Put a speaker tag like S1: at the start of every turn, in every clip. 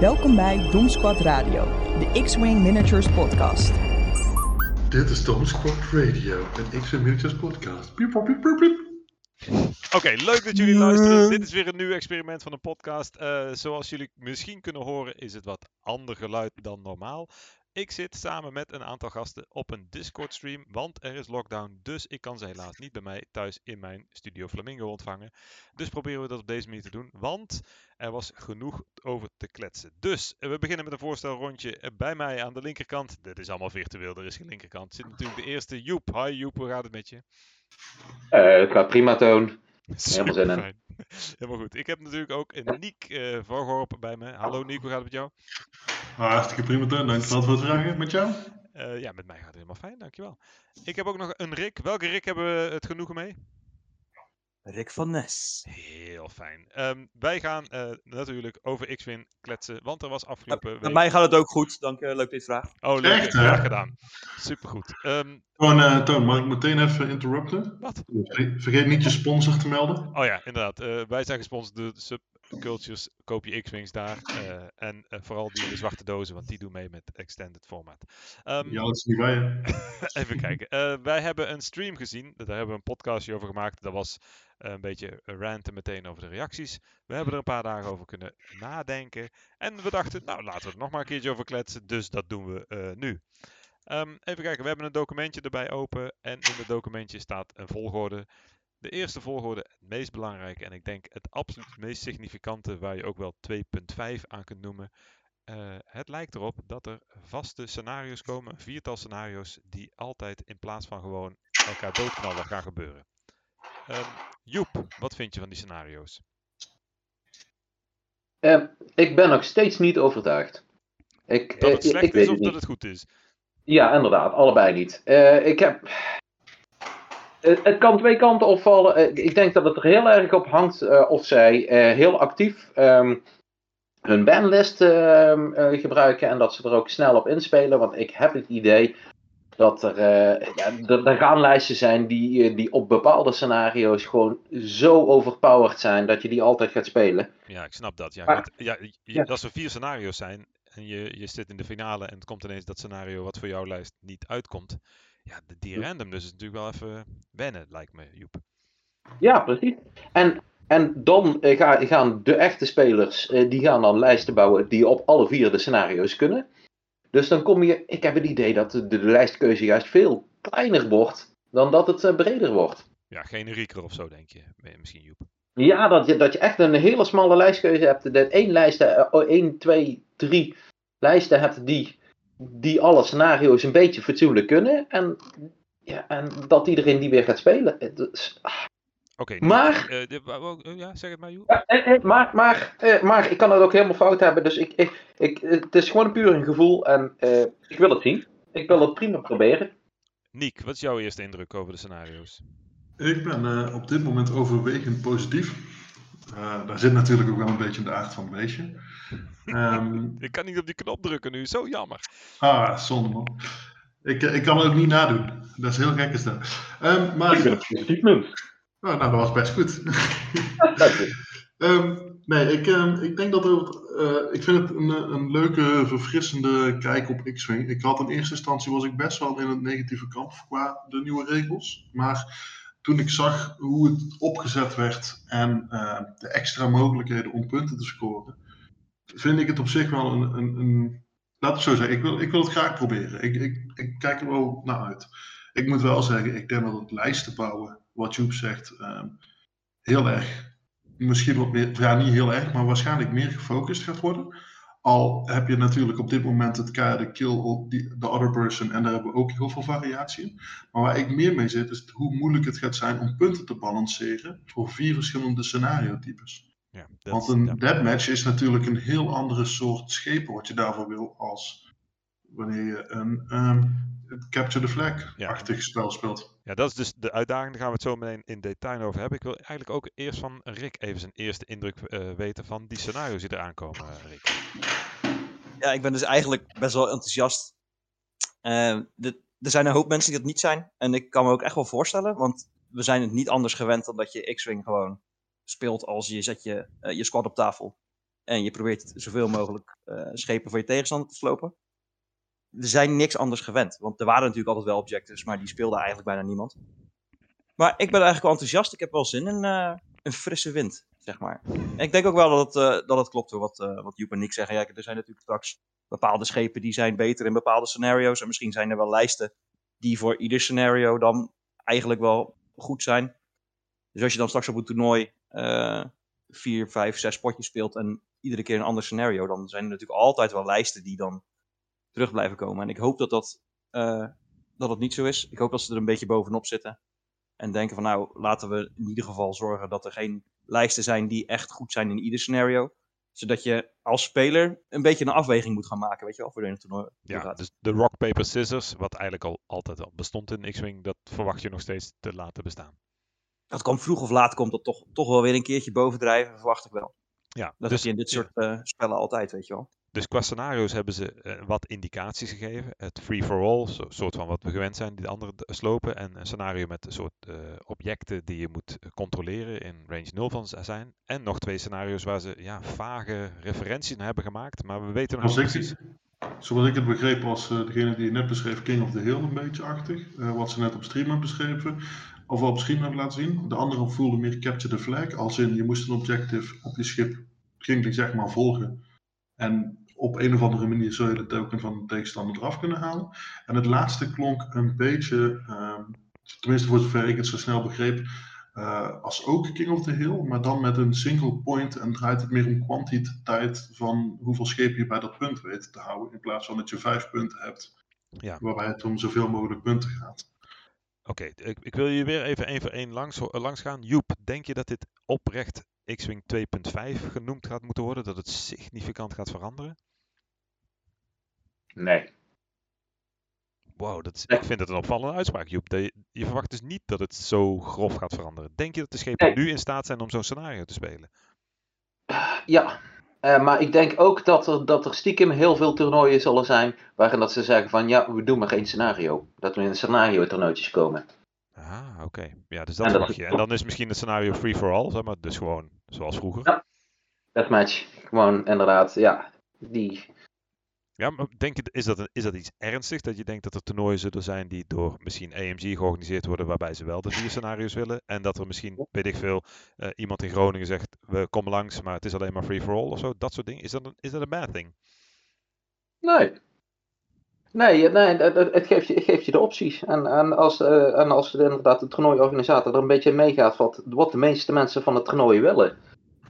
S1: Welkom bij Dom Squad Radio, de X-Wing Miniatures podcast.
S2: Dit is Dom Squad Radio, een X-Wing Miniatures podcast. Piep, piep, piep, piep.
S3: Oké, leuk dat jullie luisteren. Dit is weer een nieuw experiment van een podcast. Eh, zoals jullie misschien kunnen horen, is het wat ander geluid dan normaal. Ik zit samen met een aantal gasten op een Discord stream, want er is lockdown, dus ik kan ze helaas niet bij mij thuis in mijn Studio Flamingo ontvangen. Dus proberen we dat op deze manier te doen, want er was genoeg over te kletsen. Dus we beginnen met een voorstelrondje bij mij aan de linkerkant. Dit is allemaal virtueel, er is geen linkerkant. Zit natuurlijk de eerste Joep. Hi Joep, hoe gaat het met je?
S4: Het gaat prima, Toon. zin in.
S3: Helemaal goed. Ik heb natuurlijk ook een Niek eh Vorgorp bij me. Hallo Niek, hoe gaat het met jou?
S2: Ah, hartstikke prima, Teun. Dankjewel voor het vragen. Met jou?
S3: Eh, ja, met mij gaat het helemaal fijn, dankjewel. Ik heb ook nog een Rick. Welke Rick hebben we het genoegen mee?
S5: Rick van Nes.
S3: Heel fijn. Ehm, wij gaan eh, natuurlijk over X-Win kletsen, want er was afgelopen
S5: Met
S3: week...
S5: mij gaat het ook goed, dank je. Leuk dat je het vraagt.
S3: Oh, leuk.
S2: Echt, hè?
S3: Graag gedaan. Supergoed. Ehm,
S2: Toon, eh, Toon, mag ik meteen even interrupten?
S3: wat?
S2: Vergeet, vergeet niet je sponsor te melden.
S3: Oh ja, inderdaad. Eh, wij zijn gesponsord door Subcultures. Koop je X-Wings daar. eh, en eh, vooral die zwarte dozen, want die doen mee met Extended Format. Ehm,
S2: Ja, dat is niet bij.
S3: Even kijken. Eh, wij hebben een stream gezien. Daar hebben we een podcastje over gemaakt. Dat was een beetje ranten meteen over de reacties. We hebben er een paar dagen over kunnen nadenken. En we dachten, nou laten we er nog maar een keertje over kletsen. Dus dat doen we nu. Ehm, even kijken, we hebben een documentje erbij open. En in het documentje staat een volgorde. De eerste volgorde, het meest belangrijke en ik denk het absoluut meest significante, waar je ook wel 2.5 aan kunt noemen. Eh, het lijkt erop dat er vaste scenario's komen, een viertal scenario's, die altijd in plaats van gewoon elkaar doodknallen gaan gebeuren. Ehm, Joep, wat vind je van die scenario's?
S4: Eh, ik ben nog steeds niet overtuigd. Ik,
S3: Dat
S4: eh,
S3: het slecht
S4: ik
S3: is of dat het goed is?
S4: Ja, inderdaad, allebei niet. Eh, ik heb. Eh, het kan twee kanten opvallen. Eh, ik denk dat het er heel erg op hangt eh, of zij heel actief ehm, hun banlist ehm, eh, gebruiken en dat ze er ook snel op inspelen. Want ik heb het idee dat er, eh, ja, er, er gaan lijsten zijn die, die op bepaalde scenario's gewoon zo overpowered zijn dat je die altijd gaat spelen.
S3: Ja, ik snap dat. Ja,
S4: Maar-
S3: want, ja, je-
S4: ja.
S3: Als er vier scenario's zijn en je, je zit in de finale en het komt ineens dat scenario wat voor jouw lijst niet uitkomt. Ja, de- die randomness is natuurlijk wel even wennen, lijkt me, Joep.
S4: Ja, precies. En, en dan ga- gaan de echte spelers, eh, die gaan dan lijsten bouwen die op alle vier de scenario's kunnen. Dus dan kom je, ik heb het idee dat de, de lijstkeuze juist veel kleiner wordt dan dat het eh, breder wordt.
S3: Ja, generieker of zo, denk je, misschien Joep.
S4: Ja, dat je, dat je echt een hele smalle lijstkeuze hebt. Dat één lijst, oh, één, twee, drie lijsten hebt die, die alle scenario's een beetje fatsoenlijk kunnen. En, ja, en dat iedereen die weer gaat spelen. Het is-
S3: Oké,
S4: Maar-
S3: eh, de- eh, ja, zeg het maar, Joep.
S4: Ja, eh, eh, maar, maar, eh, maar ik kan het ook helemaal fout hebben. Dus ik, ik, ik, het is gewoon puur een gevoel en eh, ik wil het zien. Ik wil het prima proberen.
S3: Niek, wat is jouw eerste indruk over de scenario's?
S2: Ik ben eh, op dit moment overwegend positief. Eh, daar zit natuurlijk ook wel een beetje in de aard van het beestje. Ehm,
S3: Ik kan niet op die knop drukken nu, zo jammer.
S2: ah, zonde man. Ik, eh, ik kan het ook niet nadoen. Dat is heel gek is dat. Ehm, maar,
S4: Ik ben het.
S2: Oh, nou, dat was best goed. Ehm, nee, ik, ehm, ik denk dat het, eh, ik vind het een, een leuke, verfrissende kijk op X-Wing. Ik had in eerste instantie was ik best wel in het negatieve kamp qua de nieuwe regels. Maar toen ik zag hoe het opgezet werd en eh, de extra mogelijkheden om punten te scoren, vind ik het op zich wel een, een, een laat het zo zeggen, ik wil, ik wil het graag proberen. Ik, ik, ik kijk er wel naar uit. Ik moet wel zeggen, ik denk dat het lijsten bouwen, wat Joep zegt, ehm, heel erg misschien wat meer, ja niet heel erg, maar waarschijnlijk meer gefocust gaat worden. Al heb je natuurlijk op dit moment het keiharde kill the other person en daar hebben we ook heel veel variatie in. Maar waar ik meer mee zit is hoe moeilijk het gaat zijn om punten te balanceren voor vier verschillende scenario-types. Want een
S3: ja.
S2: deathmatch is natuurlijk een heel andere soort schepen wat je daarvoor wil als wanneer je een ehm, capture the flag-achtig spel speelt.
S3: Ja, dat is dus de uitdaging. Daar gaan we het zo meteen in detail over hebben. Ik wil eigenlijk ook eerst van Rick even zijn eerste indruk eh, weten van die scenario's die eraan komen, eh, Rick.
S5: Ja, ik ben dus eigenlijk best wel enthousiast. Eh, er zijn een hoop mensen die dat niet zijn. En ik kan me ook echt wel voorstellen, want we zijn het niet anders gewend dan dat je X-Wing gewoon speelt als je zet je, je squad op tafel. En je probeert zoveel mogelijk schepen voor je tegenstander te slopen. Zijn niks anders gewend. Want er waren natuurlijk altijd wel objectives, maar die speelde eigenlijk bijna niemand. Maar ik ben eigenlijk wel enthousiast. Ik heb wel zin in eh, een frisse wind, zeg maar. Ik denk ook wel dat het, eh, dat het klopt hoor, wat, eh wat Joep en Nick zeggen. Ja, er zijn natuurlijk straks bepaalde schepen die zijn beter in bepaalde scenario's. En misschien zijn er wel lijsten die voor ieder scenario dan eigenlijk wel goed zijn. Dus als je dan straks op een toernooi vier, vijf, zes potjes speelt en iedere keer een ander scenario, dan zijn er natuurlijk altijd wel lijsten die dan terug blijven komen. En ik hoop dat dat, eh, dat het niet zo is. Ik hoop dat ze er een beetje bovenop zitten. En denken van nou, laten we in ieder geval zorgen dat er geen lijsten zijn die echt goed zijn in ieder scenario. Zodat je als speler een beetje een afweging moet gaan maken, weet je wel, voor het toernooi toe
S3: Ja,
S5: gaat.
S3: dus de rock, paper, scissors, wat eigenlijk al altijd al bestond in X-Wing, dat verwacht je nog steeds te laten bestaan.
S5: Dat komt vroeg of laat komt dat toch, toch wel weer een keertje bovendrijven, verwacht ik wel.
S3: Ja,
S5: Dat
S3: dus,
S5: heb je in dit soort eh, spellen altijd, weet je wel.
S3: Dus qua scenario's hebben ze eh, wat indicaties gegeven. Het free-for-all, soort van wat we gewend zijn, die de andere slopen. En een scenario met een soort eh, objecten die je moet eh, controleren in range 0 van zijn. En nog twee scenario's waar ze ja, vage referenties naar hebben gemaakt, maar we weten nog precies.
S2: zoals ik het begreep was degene die je net beschreef King of the Hill een beetje achtig. Wat ze net op stream hebben beschreven. Of op stream hebben laten zien. De andere voelde meer Capture the Flag. Als in je moest een objective op je schip ging die zeg maar volgen. En op een of andere manier zul je de token van de tegenstander eraf kunnen halen. En het laatste klonk een beetje, ehm, tenminste voor zover ik het zo snel begreep, eh, als ook King of the Hill, maar dan met een single point en draait het meer om kwantiteit van hoeveel schepen je bij dat punt weet te houden, in plaats van dat je vijf punten hebt,
S3: Ja.
S2: waarbij het om zoveel mogelijk punten gaat.
S3: Oké, ik, ik wil je weer even één voor één langs, ho- langs gaan. Joep, denk je dat dit oprecht X-Wing 2.5 genoemd gaat moeten worden? Dat het significant gaat veranderen?
S4: Nee.
S3: Wow, dat is,
S4: Nee.
S3: ik vind het een opvallende uitspraak, Joep. Dat je, je verwacht dus niet dat het zo grof gaat veranderen. Denk je dat de schepen
S4: Nee.
S3: nu in staat zijn om zo'n scenario te spelen?
S4: Ja, eh, maar ik denk ook dat er, dat er stiekem heel veel toernooien zullen zijn waarin dat ze zeggen van ja, we doen maar geen scenario. Dat we in scenario toernooitjes komen.
S3: Ah, oké. Ja, dus dat
S4: En dat
S3: verwacht je. En dan is misschien het scenario free-for-all, zeg maar. Dus gewoon zoals vroeger.
S4: Ja. Deathmatch, gewoon inderdaad, ja. Die,
S3: Ja, maar denk je, is dat, een, is dat iets ernstigs? Dat je denkt dat er toernooien zullen zijn die door misschien AMG georganiseerd worden, waarbij ze wel de vier scenario's willen. En dat er misschien, weet ik veel, eh, iemand in Groningen zegt, we komen langs, maar het is alleen maar free-for-all of zo. Dat soort dingen. Is dat een, is dat een bad thing?
S4: nee. Nee, nee het, geeft je, het geeft je de opties. En, en, als, eh, en als inderdaad de toernooiorganisator er een beetje meegaat wat, wat de meeste mensen van het toernooi willen.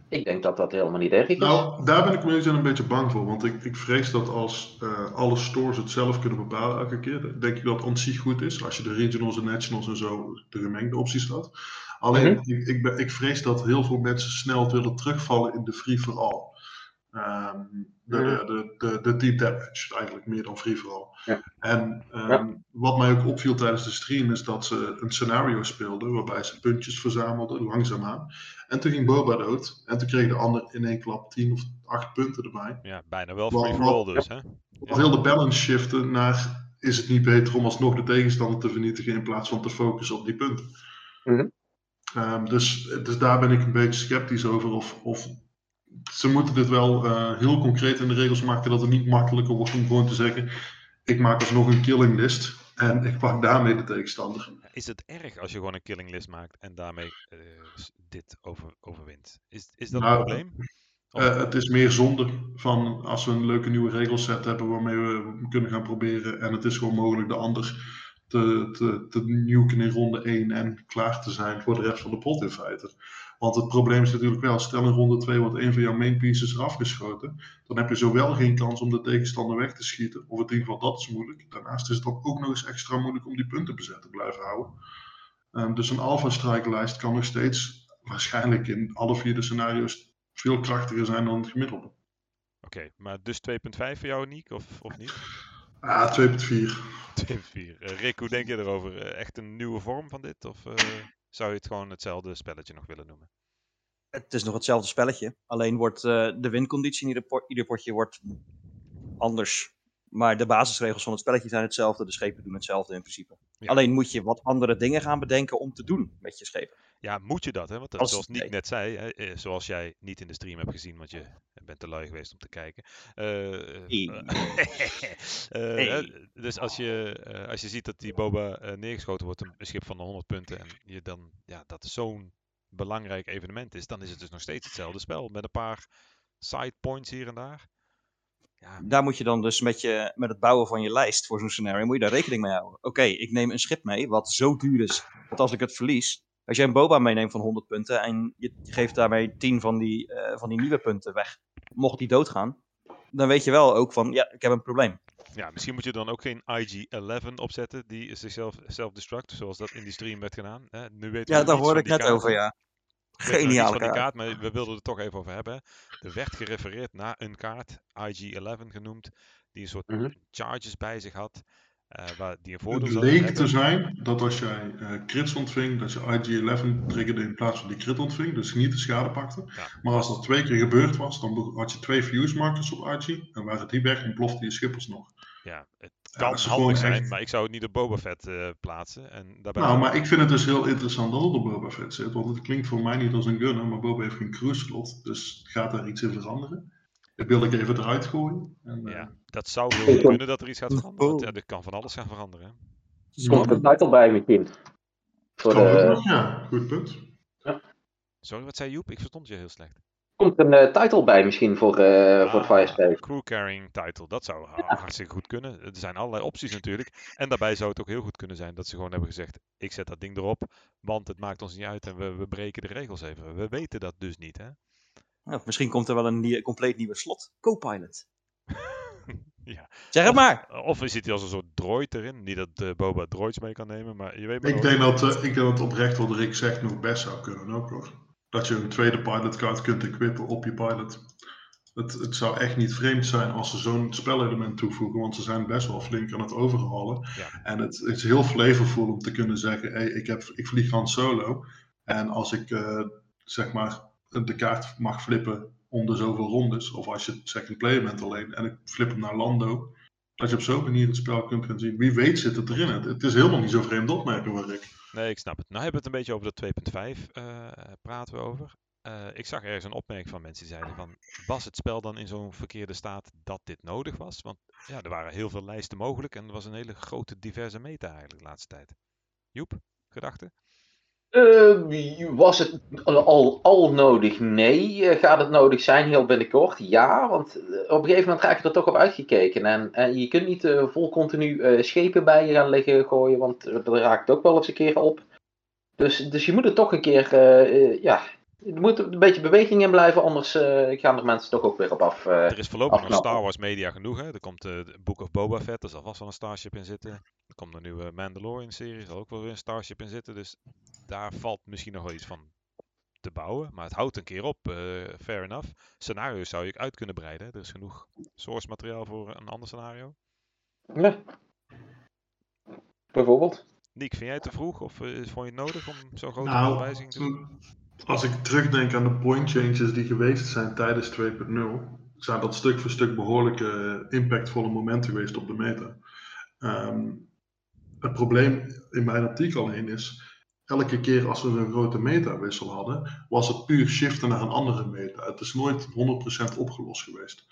S4: Ik denk dat dat helemaal niet erg is.
S2: Nou, daar ben ik me een beetje bang voor, want ik, ik vrees dat als eh, alle stores het zelf kunnen bepalen elke keer, denk ik dat het zich goed is, als je de regionals en nationals en zo de gemengde opties had. Alleen,
S4: Mhm.
S2: ik, ik, ben, ik vrees dat heel veel mensen snel willen terugvallen in de free-for-all. Ehm, de,
S4: Mhm.
S2: de, de, de deep damage, eigenlijk meer dan free-for-all.
S4: Ja.
S2: En ehm,
S4: Ja.
S2: wat mij ook opviel tijdens de stream is dat ze een scenario speelden waarbij ze puntjes verzamelden, langzaamaan. En toen ging Boba dood. En toen kreeg de ander in één klap 10 of 8 punten erbij.
S3: Ja, bijna wel free-for-all
S2: wat-
S3: dus, hè?
S2: Of heel de balance shiften naar is het niet beter om alsnog de tegenstander te vernietigen in plaats van te focussen op die punten.
S4: Mhm.
S2: Ehm, dus, dus daar ben ik een beetje sceptisch over. Of, of ze moeten dit wel eh, heel concreet in de regels maken dat het niet makkelijker wordt om gewoon te zeggen: ik maak alsnog een killing list en ik pak daarmee de tegenstander.
S3: Is het erg als je gewoon een killing list maakt en daarmee eh, dit over, overwint? Is, is dat een
S2: Nou,
S3: probleem? Of-
S2: Eh, het is meer zonde van als we een leuke nieuwe regelset hebben waarmee we kunnen gaan proberen. En het is gewoon mogelijk de ander te, te, in ronde 1 en klaar te zijn voor de rest van de pot in feite. Want het probleem is natuurlijk wel, stel in ronde 2 wordt een van jouw main pieces eraf geschoten. Dan heb je zowel geen kans om de tegenstander weg te schieten, of in ieder geval dat is moeilijk. Daarnaast is het dan ook nog eens extra moeilijk om die punten bezet te blijven houden. Ehm, dus een alpha strike lijst kan nog steeds waarschijnlijk in alle vier de scenario's veel krachtiger zijn dan het gemiddelde.
S3: Oké, maar dus 2.5 voor jou, Niek, of, of niet?
S2: Ah, 2.4.
S3: 2.4. Eh, Rick, hoe denk je erover? Eh, echt een nieuwe vorm van dit? Of eh, zou je het gewoon hetzelfde spelletje nog willen noemen?
S5: Het is nog hetzelfde spelletje. Alleen wordt eh, de winconditie in ieder, ieder potje wordt anders. Maar de basisregels van het spelletje zijn hetzelfde. De schepen doen hetzelfde in principe.
S3: Ja.
S5: Alleen moet je wat andere dingen gaan bedenken om te doen met je schepen.
S3: Ja, moet je dat, hè? Want dat-
S5: Als-
S3: zoals Nick
S5: nee.
S3: net zei, hè, eh, zoals jij niet in de stream hebt gezien, want je bent te lui geweest om te kijken. eh, eh, eh, dus als je, als je ziet dat die Boba neergeschoten wordt, een schip van de 100 punten, en je dan, ja, dat zo'n belangrijk evenement is, dan is het dus nog steeds hetzelfde spel, met een paar side points hier en daar. Ja,
S5: Daar moet je dan dus met, je, met het bouwen van je lijst voor zo'n scenario, moet je daar rekening mee houden. Oké, ik neem een schip mee wat zo duur is dat als ik het verlies, als jij een boba meeneemt van 100 punten en je geeft daarmee 10 van die, van die nieuwe punten weg, mocht die doodgaan, dan weet je wel ook van, ja, ik heb een probleem.
S3: ja, misschien moet je dan ook geen IG-11 opzetten, die zichzelf self-destruct, zoals dat in die stream werd gedaan. Hè? Nu weten
S5: Ja,
S3: we
S5: daar hoorde ik net
S3: kaart.
S5: over, ja.
S3: Die
S5: kaart.
S3: kaart, maar we wilden er toch even over hebben. Er werd gerefereerd naar een kaart, IG-11 genoemd, die een soort
S4: Mhm.
S3: charges bij zich had, waar die een
S2: Het
S3: voordeel
S2: leek te zijn dat als jij eh, crits ontving, dat je IG-11 triggerde in plaats van die crit ontving, dus niet de schade pakte.
S3: Ja.
S2: Maar als dat twee keer gebeurd was, dan had je twee fuse markers op IG, en waren die weg, ontplofte je schippers nog.
S3: Ja, het
S2: Ja,
S3: kan
S2: is
S3: handig zijn,
S2: echt-
S3: maar ik zou het niet op Boba Fett eh, plaatsen. En daarbij
S2: Nou, maar ik vind het dus heel interessant dat het op Boba Fett zit, want het klinkt voor mij niet als een gunner, maar Boba heeft geen cruise slot, dus gaat daar iets in veranderen? Dat wil ik even eruit gooien. En, eh,
S3: ja, dat zou heel goed kunnen dat er iets gaat veranderen. Want ja, er kan van alles gaan veranderen. hè.
S4: Komt er een title bij misschien? Voor de,
S2: ja, goed punt.
S3: Sorry, wat zei Joep? Ik verstond je heel slecht.
S4: komt er een eh, title bij misschien voor, eh voor de
S3: Ah,
S4: Firespace?
S3: Crew carrying title, dat zou ha- hartstikke goed kunnen. Er zijn allerlei opties natuurlijk. En daarbij zou het ook heel goed kunnen zijn dat ze gewoon hebben gezegd: ik zet dat ding erop, want het maakt ons niet uit en we, we breken de regels even. We weten dat dus niet, hè?
S5: Nou, misschien komt er wel een nie- compleet nieuwe slot. Co-pilot.
S3: Ja.
S5: Zeg het maar.
S3: Of zit hij als een soort droid erin? Niet dat eh, Boba droids mee kan nemen, maar je weet maar
S2: Ik denk, dat, eh, ik denk dat oprecht wat Rick zegt nog best zou kunnen ook hoor. Dat je een tweede pilotcard kunt equippen op je pilot. Het, het zou echt niet vreemd zijn als ze zo'n spelelement toevoegen, want ze zijn best wel flink aan het overhalen.
S3: Ja.
S2: En het, het is heel flavorful om te kunnen zeggen, hey, ik, heb, ik vlieg Han Solo. En als ik eh, zeg maar de kaart mag flippen om de zoveel rondes, of als je second player bent alleen en ik flip hem naar Lando, dat je op zo'n manier het spel kunt gaan zien. Wie weet zit het erin. Het, is helemaal niet zo vreemd opmerken hoor Rick.
S3: Nee, ik snap het. Nou hebben we het een beetje over de 2.5 eh, praten we over. Eh, ik zag ergens een opmerking van mensen die zeiden van... Was het spel dan in zo'n verkeerde staat dat dit nodig was? Want ja, er waren heel veel lijsten mogelijk en er was een hele grote diverse meta eigenlijk de laatste tijd. Joep, gedachten?
S4: Eh, was het al, al nodig? Nee. Eh, gaat het nodig zijn heel binnenkort? Ja, want eh, op een gegeven moment raak je er toch op uitgekeken. En, je kunt niet eh, vol continu schepen bij je gaan liggen gooien, want er raakt ook wel eens een keer op. Dus, dus je moet er toch een keer, ja, er moet een beetje beweging in blijven, anders eh, gaan er mensen toch ook weer op af. eh.
S3: Er is voorlopig nog. Star Wars media genoeg. Hè? Er komt de Book of Boba Fett, er zal vast wel een Starship in zitten. Er komt een nieuwe Mandalorian-serie, er zal ook wel weer een Starship in zitten. Dus daar valt misschien nog wel iets van te bouwen. Maar het houdt een keer op, eh, fair enough. Scenario's zou je ook uit kunnen breiden. hè. Er is genoeg source materiaal voor een ander scenario.
S4: Ja. Bijvoorbeeld.
S3: Nick, vind jij het te vroeg of vond je het nodig om zo'n grote
S2: Nou,
S3: wijziging te doen?
S2: Als ik terugdenk aan de point changes die geweest zijn tijdens 2.0, zijn dat stuk voor stuk behoorlijke impactvolle momenten geweest op de meta. Ehm, het probleem in mijn optiek alleen is, elke keer als we een grote metawissel hadden, was het puur shiften naar een andere meta. Het is nooit 100% opgelost geweest.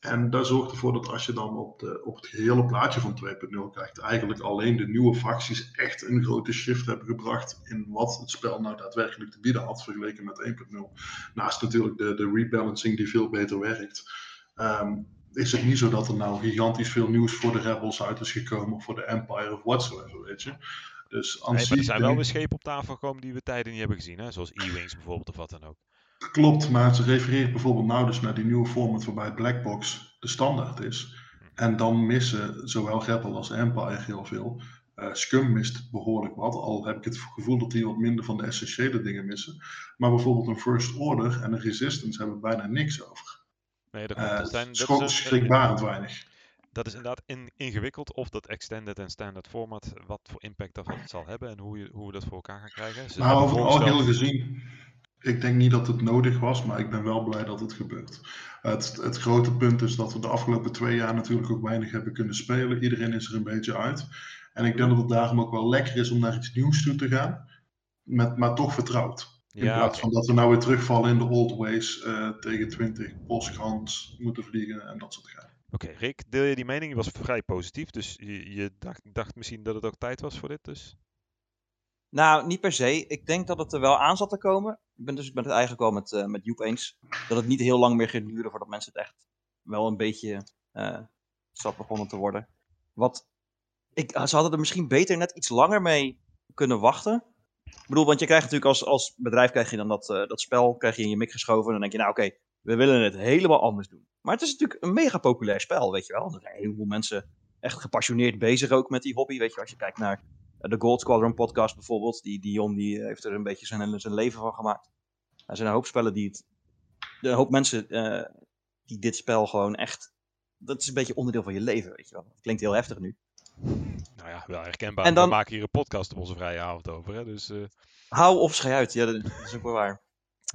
S2: En daar zorgt ervoor dat als je dan op, de, op het gehele plaatje van 2.0 kijkt, eigenlijk alleen de nieuwe facties echt een grote shift hebben gebracht in wat het spel nou daadwerkelijk te bieden had vergeleken met 1.0. Naast natuurlijk de, de rebalancing die veel beter werkt. Ehm, is het niet zo dat er nou gigantisch veel nieuws voor de Rebels uit is gekomen, of voor de Empire of whatsoever, weet je. Dus aan
S3: Nee, maar er zijn wel weer schepen op tafel gekomen die we tijden niet hebben gezien. Hè? Zoals E-Wings bijvoorbeeld of wat dan ook.
S2: Klopt, maar ze refereert bijvoorbeeld nou dus naar die nieuwe format waarbij Blackbox de standaard is. En dan missen zowel Rebel als Empire heel veel. Eh, Scum mist behoorlijk wat, al heb ik het gevoel dat die wat minder van de essentiële dingen missen. Maar bijvoorbeeld een First Order en een Resistance hebben bijna niks over.
S3: Nee, dat, dat, zijn, dat, is een-
S2: schrikbarend weinig.
S3: dat is inderdaad in- ingewikkeld of dat extended en standard format, wat voor impact dat zal hebben en hoe, je, hoe we dat voor elkaar gaan krijgen. Ze
S2: Nou,
S3: voorgesteld-
S2: heel gezien. Ik denk niet dat het nodig was, maar ik ben wel blij dat het gebeurt. Het, het grote punt is dat we de afgelopen twee jaar natuurlijk ook weinig hebben kunnen spelen. Iedereen is er een beetje uit. En ik denk dat het daarom ook wel lekker is om naar iets nieuws toe te gaan, met, maar toch vertrouwd. In
S3: Ja,
S2: plaats van dat we nou weer terugvallen in de old ways, eh, tegen 20 bosgans moeten vliegen en dat soort dingen.
S3: Oké, Rick, deel je die mening? Je was vrij positief, dus je, je dacht, dacht misschien dat het ook tijd was voor dit, dus...
S5: Nou, niet per se. Ik denk dat het er wel aan zat te komen. Ik ben dus ik ben het eigenlijk wel met, eh met Joep eens. Dat het niet heel lang meer gaat duren voordat mensen het echt wel een beetje eh zat begonnen te worden. Wat, ik, ze hadden er misschien beter net iets langer mee kunnen wachten. Ik bedoel, want je krijgt natuurlijk als, als bedrijf krijg je dan dat, eh, dat spel krijg je in je mik geschoven. En dan denk je, nou oké, we willen het helemaal anders doen. Maar het is natuurlijk een mega populair spel, weet je wel. Er zijn heel veel mensen echt gepassioneerd bezig ook met die hobby. Weet je, als je kijkt naar eh, de Gold Squadron podcast bijvoorbeeld. Die Dion die heeft er een beetje zijn, zijn leven van gemaakt. Er zijn een hoop spellen die het... Een hoop mensen eh, die dit spel gewoon echt... Dat is een beetje onderdeel van je leven, weet je wel. Klinkt heel heftig nu.
S3: Nou ja, wel herkenbaar.
S5: En dan-
S3: We maken hier een podcast op onze vrije avond over, hè, dus... eh,
S5: Hou of schei uit, ja, dat dat is ook wel waar.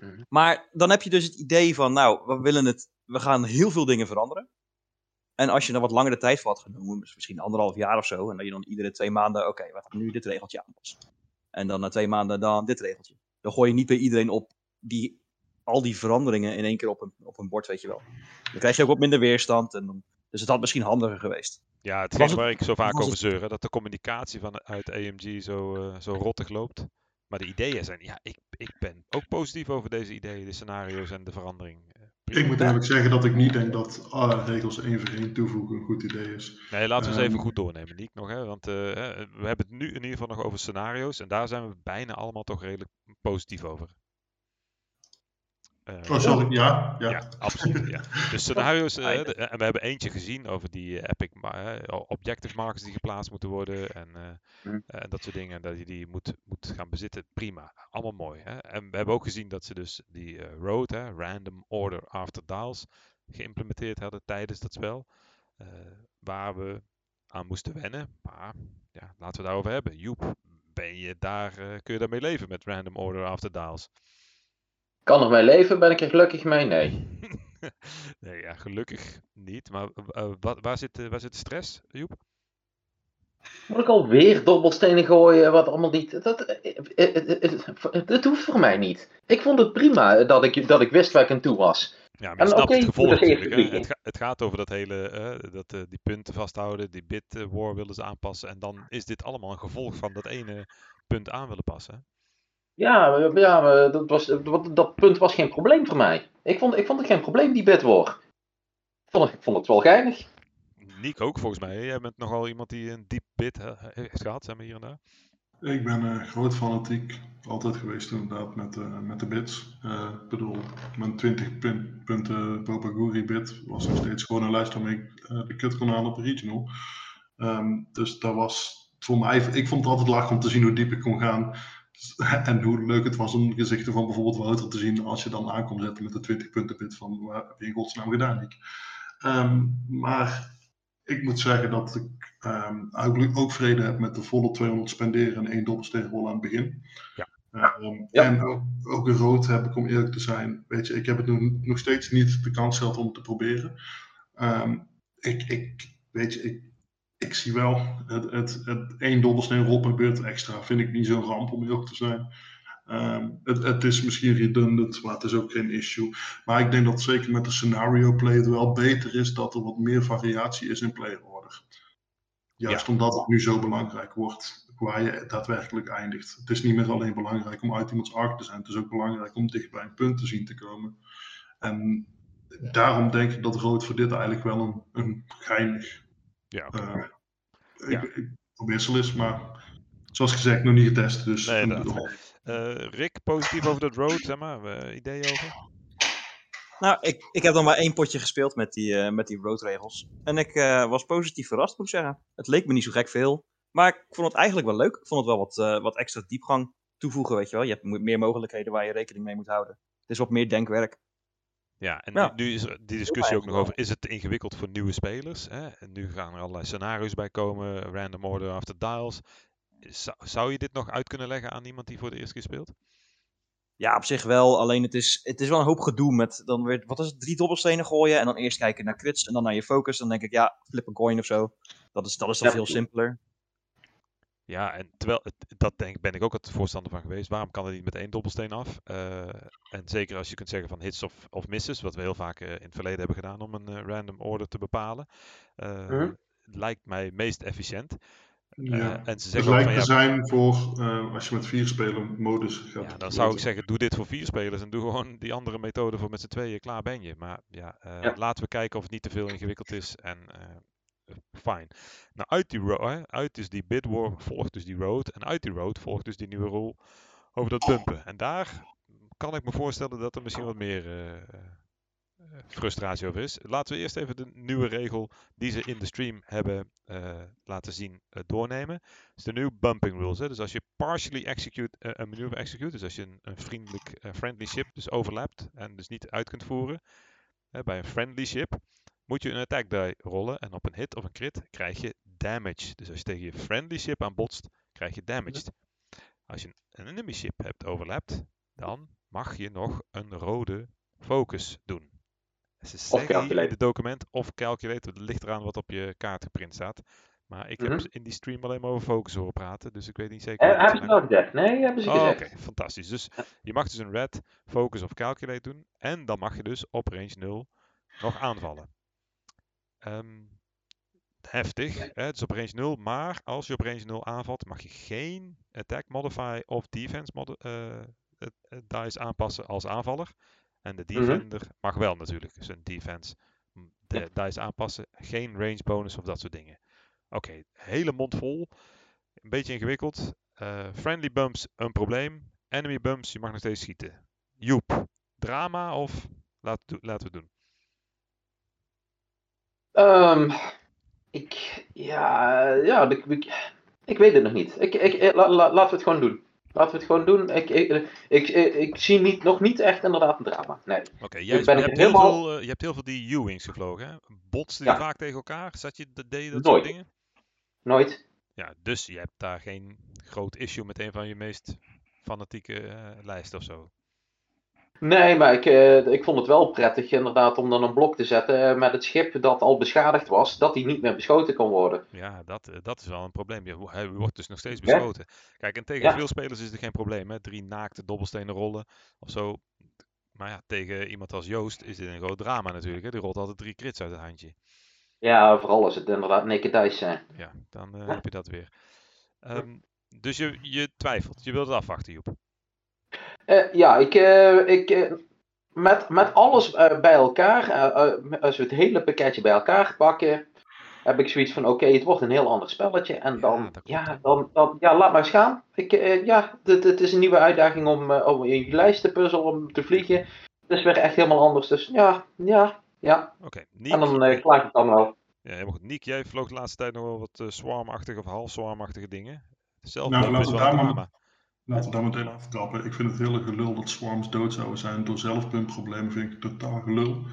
S4: Mhm.
S5: Maar dan heb je dus het idee van, nou, we willen het, we gaan heel veel dingen veranderen. En als je er wat langere tijd voor had genomen, dus misschien anderhalf jaar of zo, en dat je dan iedere twee maanden, oké, we gaan nu dit regeltje aanpassen. En dan na twee maanden dan dit regeltje. Dan gooi je niet bij iedereen op die, al die veranderingen in één keer op een, op een bord, weet je wel. Dan krijg je ook wat minder weerstand. En dan, dus het had misschien handiger geweest.
S3: Ja, het is waar ik zo vaak over
S5: het-
S3: zeur, hè, dat de communicatie vanuit AMG zo, eh, zo rottig loopt. Maar de ideeën zijn, ja, ik, ik ben ook positief over deze ideeën, de scenario's en de verandering.
S2: Ik moet eerlijk zeggen dat ik niet denk dat alle regels één voor één toevoegen een goed idee is.
S3: Nee, laten we eens even
S2: Ehm,
S3: goed doornemen, Niek, nog. Hè? Want eh, hè, we hebben het nu in ieder geval nog over scenario's. En daar zijn we bijna allemaal toch redelijk positief over. Eh,
S2: Oh, sorry, ja. ja.
S3: Ja, absoluut. Ja. Dus scenario's, eh, de- en we hebben eentje gezien over die eh, epic eh, objective markers die geplaatst moeten worden en eh,
S4: Mhm.
S3: eh, dat soort dingen. Dat je die moet, moet gaan bezitten. Prima, allemaal mooi. Hè? En we hebben ook gezien dat ze dus die eh, road, hè, random order after dials, geïmplementeerd hadden tijdens dat spel. eh, waar we aan moesten wennen. Maar ja, laten we daarover hebben. Joep, ben je daar, eh, kun je daarmee leven met random order after dials?
S4: Kan er mee leven? Ben ik er gelukkig mee? Nee.
S3: nee, ja, gelukkig niet. Maar eh, wat, waar, zit, de- waar zit de stress, Joep?
S4: Moet ik alweer dobbelstenen gooien? Wat allemaal niet. Dat, eh, eh, eh, eh, dat hoeft voor mij niet. Ik vond het prima dat ik, dat ik wist waar ik aan toe was.
S3: Ja, maar je snapt het gevolg natuurlijk. Het, ga- het gaat over dat hele, eh, dat, eh, die punten vasthouden, die bit eh, war willen ze aanpassen. En dan is dit allemaal een gevolg van dat ene punt aan willen passen.
S4: Ja, maar- ja dat, was, dat, dat punt was geen probleem voor mij. Ik vond, ik vond het geen probleem, die bit war. Ik vond, het- ik vond het wel geinig.
S3: Niek ook volgens mij. Jij bent nogal iemand die een diep bit heeft gehad, zeg maar hier en daar.
S2: Ik ben eh, groot fanatiek, altijd geweest inderdaad met, eh, met de bits. Eh, ik bedoel, mijn 20 pun- punten Bobaguri bit was nog steeds gewoon een lijst waarmee ik de kut kon halen op de regional. Ehm, dus dat was voor mij, ik vond het altijd lachen om te zien hoe diep ik kon gaan. En hoe leuk het was om de gezichten van bijvoorbeeld Wouter te zien als je dan aankomt zetten met de 20 punten van wat heb je in godsnaam gedaan, Nick? Ehm, maar ik moet zeggen dat ik ehm, eigenlijk ook vrede heb met de volle 200 spenderen en één dobbelsteenrol aan het begin.
S3: Ja.
S2: Ehm,
S4: Ja.
S2: En ook, ook een rood heb ik, om eerlijk te zijn. Weet je, ik heb het nu nog steeds niet de kans gehad om het te proberen. Ehm, ik, ik, weet je, ik, ik zie wel het, het, het één dobbelsteenrol per beurt extra. Vind ik niet zo'n ramp om eerlijk te zijn. Ehm, het, het is misschien redundant, maar het is ook geen issue. Maar ik denk dat zeker met de scenario play het wel beter is dat er wat meer variatie is in player order. Juist omdat het nu zo belangrijk wordt waar je daadwerkelijk eindigt. Het is niet meer alleen belangrijk om uit iemands arc te zijn, het is ook belangrijk om dicht bij een punt te zien te komen. En daarom denk ik dat rood voor dit eigenlijk wel een, een geinig
S3: Ja. Ja.
S2: ik, ik, wissel is, maar zoals gezegd nog niet getest. Dus
S3: Nee, inderdaad. Eh, Rick, positief over dat road, zeg maar. eh, ideeën over?
S5: Nou, ik, ik heb dan maar één potje gespeeld met die, eh, met die roadregels. En ik eh, was positief verrast, moet ik zeggen. Het leek me niet zo gek veel. Maar ik vond het eigenlijk wel leuk. Ik vond het wel wat, eh, wat extra diepgang toevoegen, weet je wel. Je hebt meer mogelijkheden waar je rekening mee moet houden. Het is wat meer denkwerk.
S3: Ja, en
S5: Ja.
S3: Nu, nu is er die discussie ook nog over, is het te ingewikkeld voor nieuwe spelers? Hè? En nu gaan er allerlei scenario's bij komen, random order after dials. Zou, zou je dit nog uit kunnen leggen aan iemand die voor de eerste keer speelt?
S5: Ja, op zich wel. Alleen het is, het is wel een hoop gedoe met dan weer, wat is het, drie dobbelstenen gooien. En dan eerst kijken naar crits en dan naar je focus. Dan denk ik, ja, flip een coin of zo. Dat is, dat is dan
S4: Ja.
S5: veel simpeler.
S3: Ja, en terwijl, het, dat denk, ben ik ook het voorstander van geweest. Waarom kan het niet met één dobbelsteen af? Eh, en zeker als je kunt zeggen van hits of, of misses, wat we heel vaak eh, in het verleden hebben gedaan om een eh, random order te bepalen. Lijkt mij meest efficiënt.
S2: Ja.
S3: en ze
S2: Het
S3: zeggen ook
S2: lijkt te
S3: ja,
S2: zijn voor als je met vier spelen modus gaat.
S3: ja, dan zou ik zeggen, doe dit voor vier spelers en doe gewoon die andere methode voor met z'n tweeën, klaar ben je. Maar ja,
S4: Ja.
S3: laten we kijken of het niet te veel ingewikkeld is en fijn. Nou, uit die, ro- hè, uit dus die bid war volgt dus die road en uit die road volgt dus die nieuwe rule over dat bumpen. En daar kan ik me voorstellen dat er misschien wat meer eh, eh, frustratie over is. Laten we eerst even de nieuwe regel die ze in de stream hebben eh, laten zien doornemen. Het is de nieuwe bumping rules. Hè? Dus als je partially execute een maneuver execute, dus als je een, een vriendelijk friendly ship dus overlapt en dus niet uit kunt voeren bij een friendly ship, moet je een attack die rollen en op een hit of een crit krijg je damage. Dus als je tegen je friendly ship aan botst, krijg je damaged. Als je een enemy ship hebt overlapt, dan mag je nog een rode focus doen. Ze zeggen hier in het document of calculate, het ligt eraan wat op je kaart geprint staat. Maar ik heb
S4: Mhm.
S3: in die stream alleen maar over focus horen praten, dus ik weet niet zeker.
S4: Eh,
S3: wat het
S4: hebben ze
S3: zijn.
S4: wel gezegd? Nee, hebben ze
S3: Oh, Oké, fantastisch. Dus je mag dus een red, focus of calculate doen. En dan mag je dus op range 0 nog aanvallen. Ehm, heftig, hè? dus op range 0. Maar als je op range 0 aanvalt, mag je geen attack modifier of defense modi- eh, dice aanpassen als aanvaller. En de
S4: Mhm.
S3: defender mag wel natuurlijk zijn defense mm, de dice aanpassen. Geen range bonus of dat soort dingen. Oké, hele mond vol. Een beetje ingewikkeld. Eh, friendly bumps, een probleem. Enemy bumps, je mag nog steeds schieten. Joep, drama of laten we het doen?
S4: Ehm, ik, ja, ja ik, ik, ik weet het nog niet. Ik, ik, la- la- laten we het gewoon doen. Laten we het gewoon doen. Ik, ik, ik, zie niet, nog niet echt inderdaad een drama. Nee.
S3: Oké, jij
S4: ben
S3: je, hebt heel
S4: helemaal-
S3: veel, eh, je hebt heel veel die U-wings gevlogen. Hè? Botsten
S4: Ja.
S3: die vaak tegen elkaar? Zat je, de- deed je dat
S4: Nooit.
S3: soort dingen?
S4: Nooit.
S3: Ja, dus je hebt daar geen groot issue met een van je meest fanatieke eh, lijsten of zo.
S4: Nee, maar ik, eh, ik vond het wel prettig inderdaad om dan een blok te zetten eh, met het schip dat al beschadigd was, dat die niet meer beschoten kon worden.
S3: Ja, dat, eh, dat is wel een probleem. Je, hij wordt dus nog steeds
S4: Ja.
S3: beschoten. Kijk, en tegen
S4: Ja.
S3: veel spelers is het geen probleem. Hè? Drie naakte dobbelstenen rollen of zo. Maar ja, tegen iemand als Joost is dit een groot drama natuurlijk. Hè? Die rolt altijd drie crits uit het handje.
S4: Ja, vooral als het inderdaad naked dice zijn.
S3: Ja, dan heb je dat weer. Ehm, dus je, je twijfelt. Je wilt het afwachten, Joep.
S4: Eh, ja, ik, eh, ik, eh, met, met alles bij elkaar, eh, eh, als we het hele pakketje bij elkaar pakken, heb ik zoiets van: oké, het wordt een heel ander spelletje. En dan, ja, dan, dan, ja, laat maar eens gaan. Ik, eh, ja, het, het is een nieuwe uitdaging om, om in je lijst te puzzelen, om te vliegen. Het is weer echt helemaal anders. Dus ja, ja, ja.
S3: Oké, Niek.
S4: En dan eh klaar ik het dan wel.
S3: Ja, helemaal goed. Niek, jij vloog de laatste tijd nog wel wat eh, swarmachtige of half swarmachtige dingen. Zelf
S2: Nou,
S3: is
S2: laten we daar maar-. Laten we daar meteen aftrappen. Ik vind het hele gelul dat swarms dood zouden zijn door zelfpumpproblemen. Vind ik totaal gelul.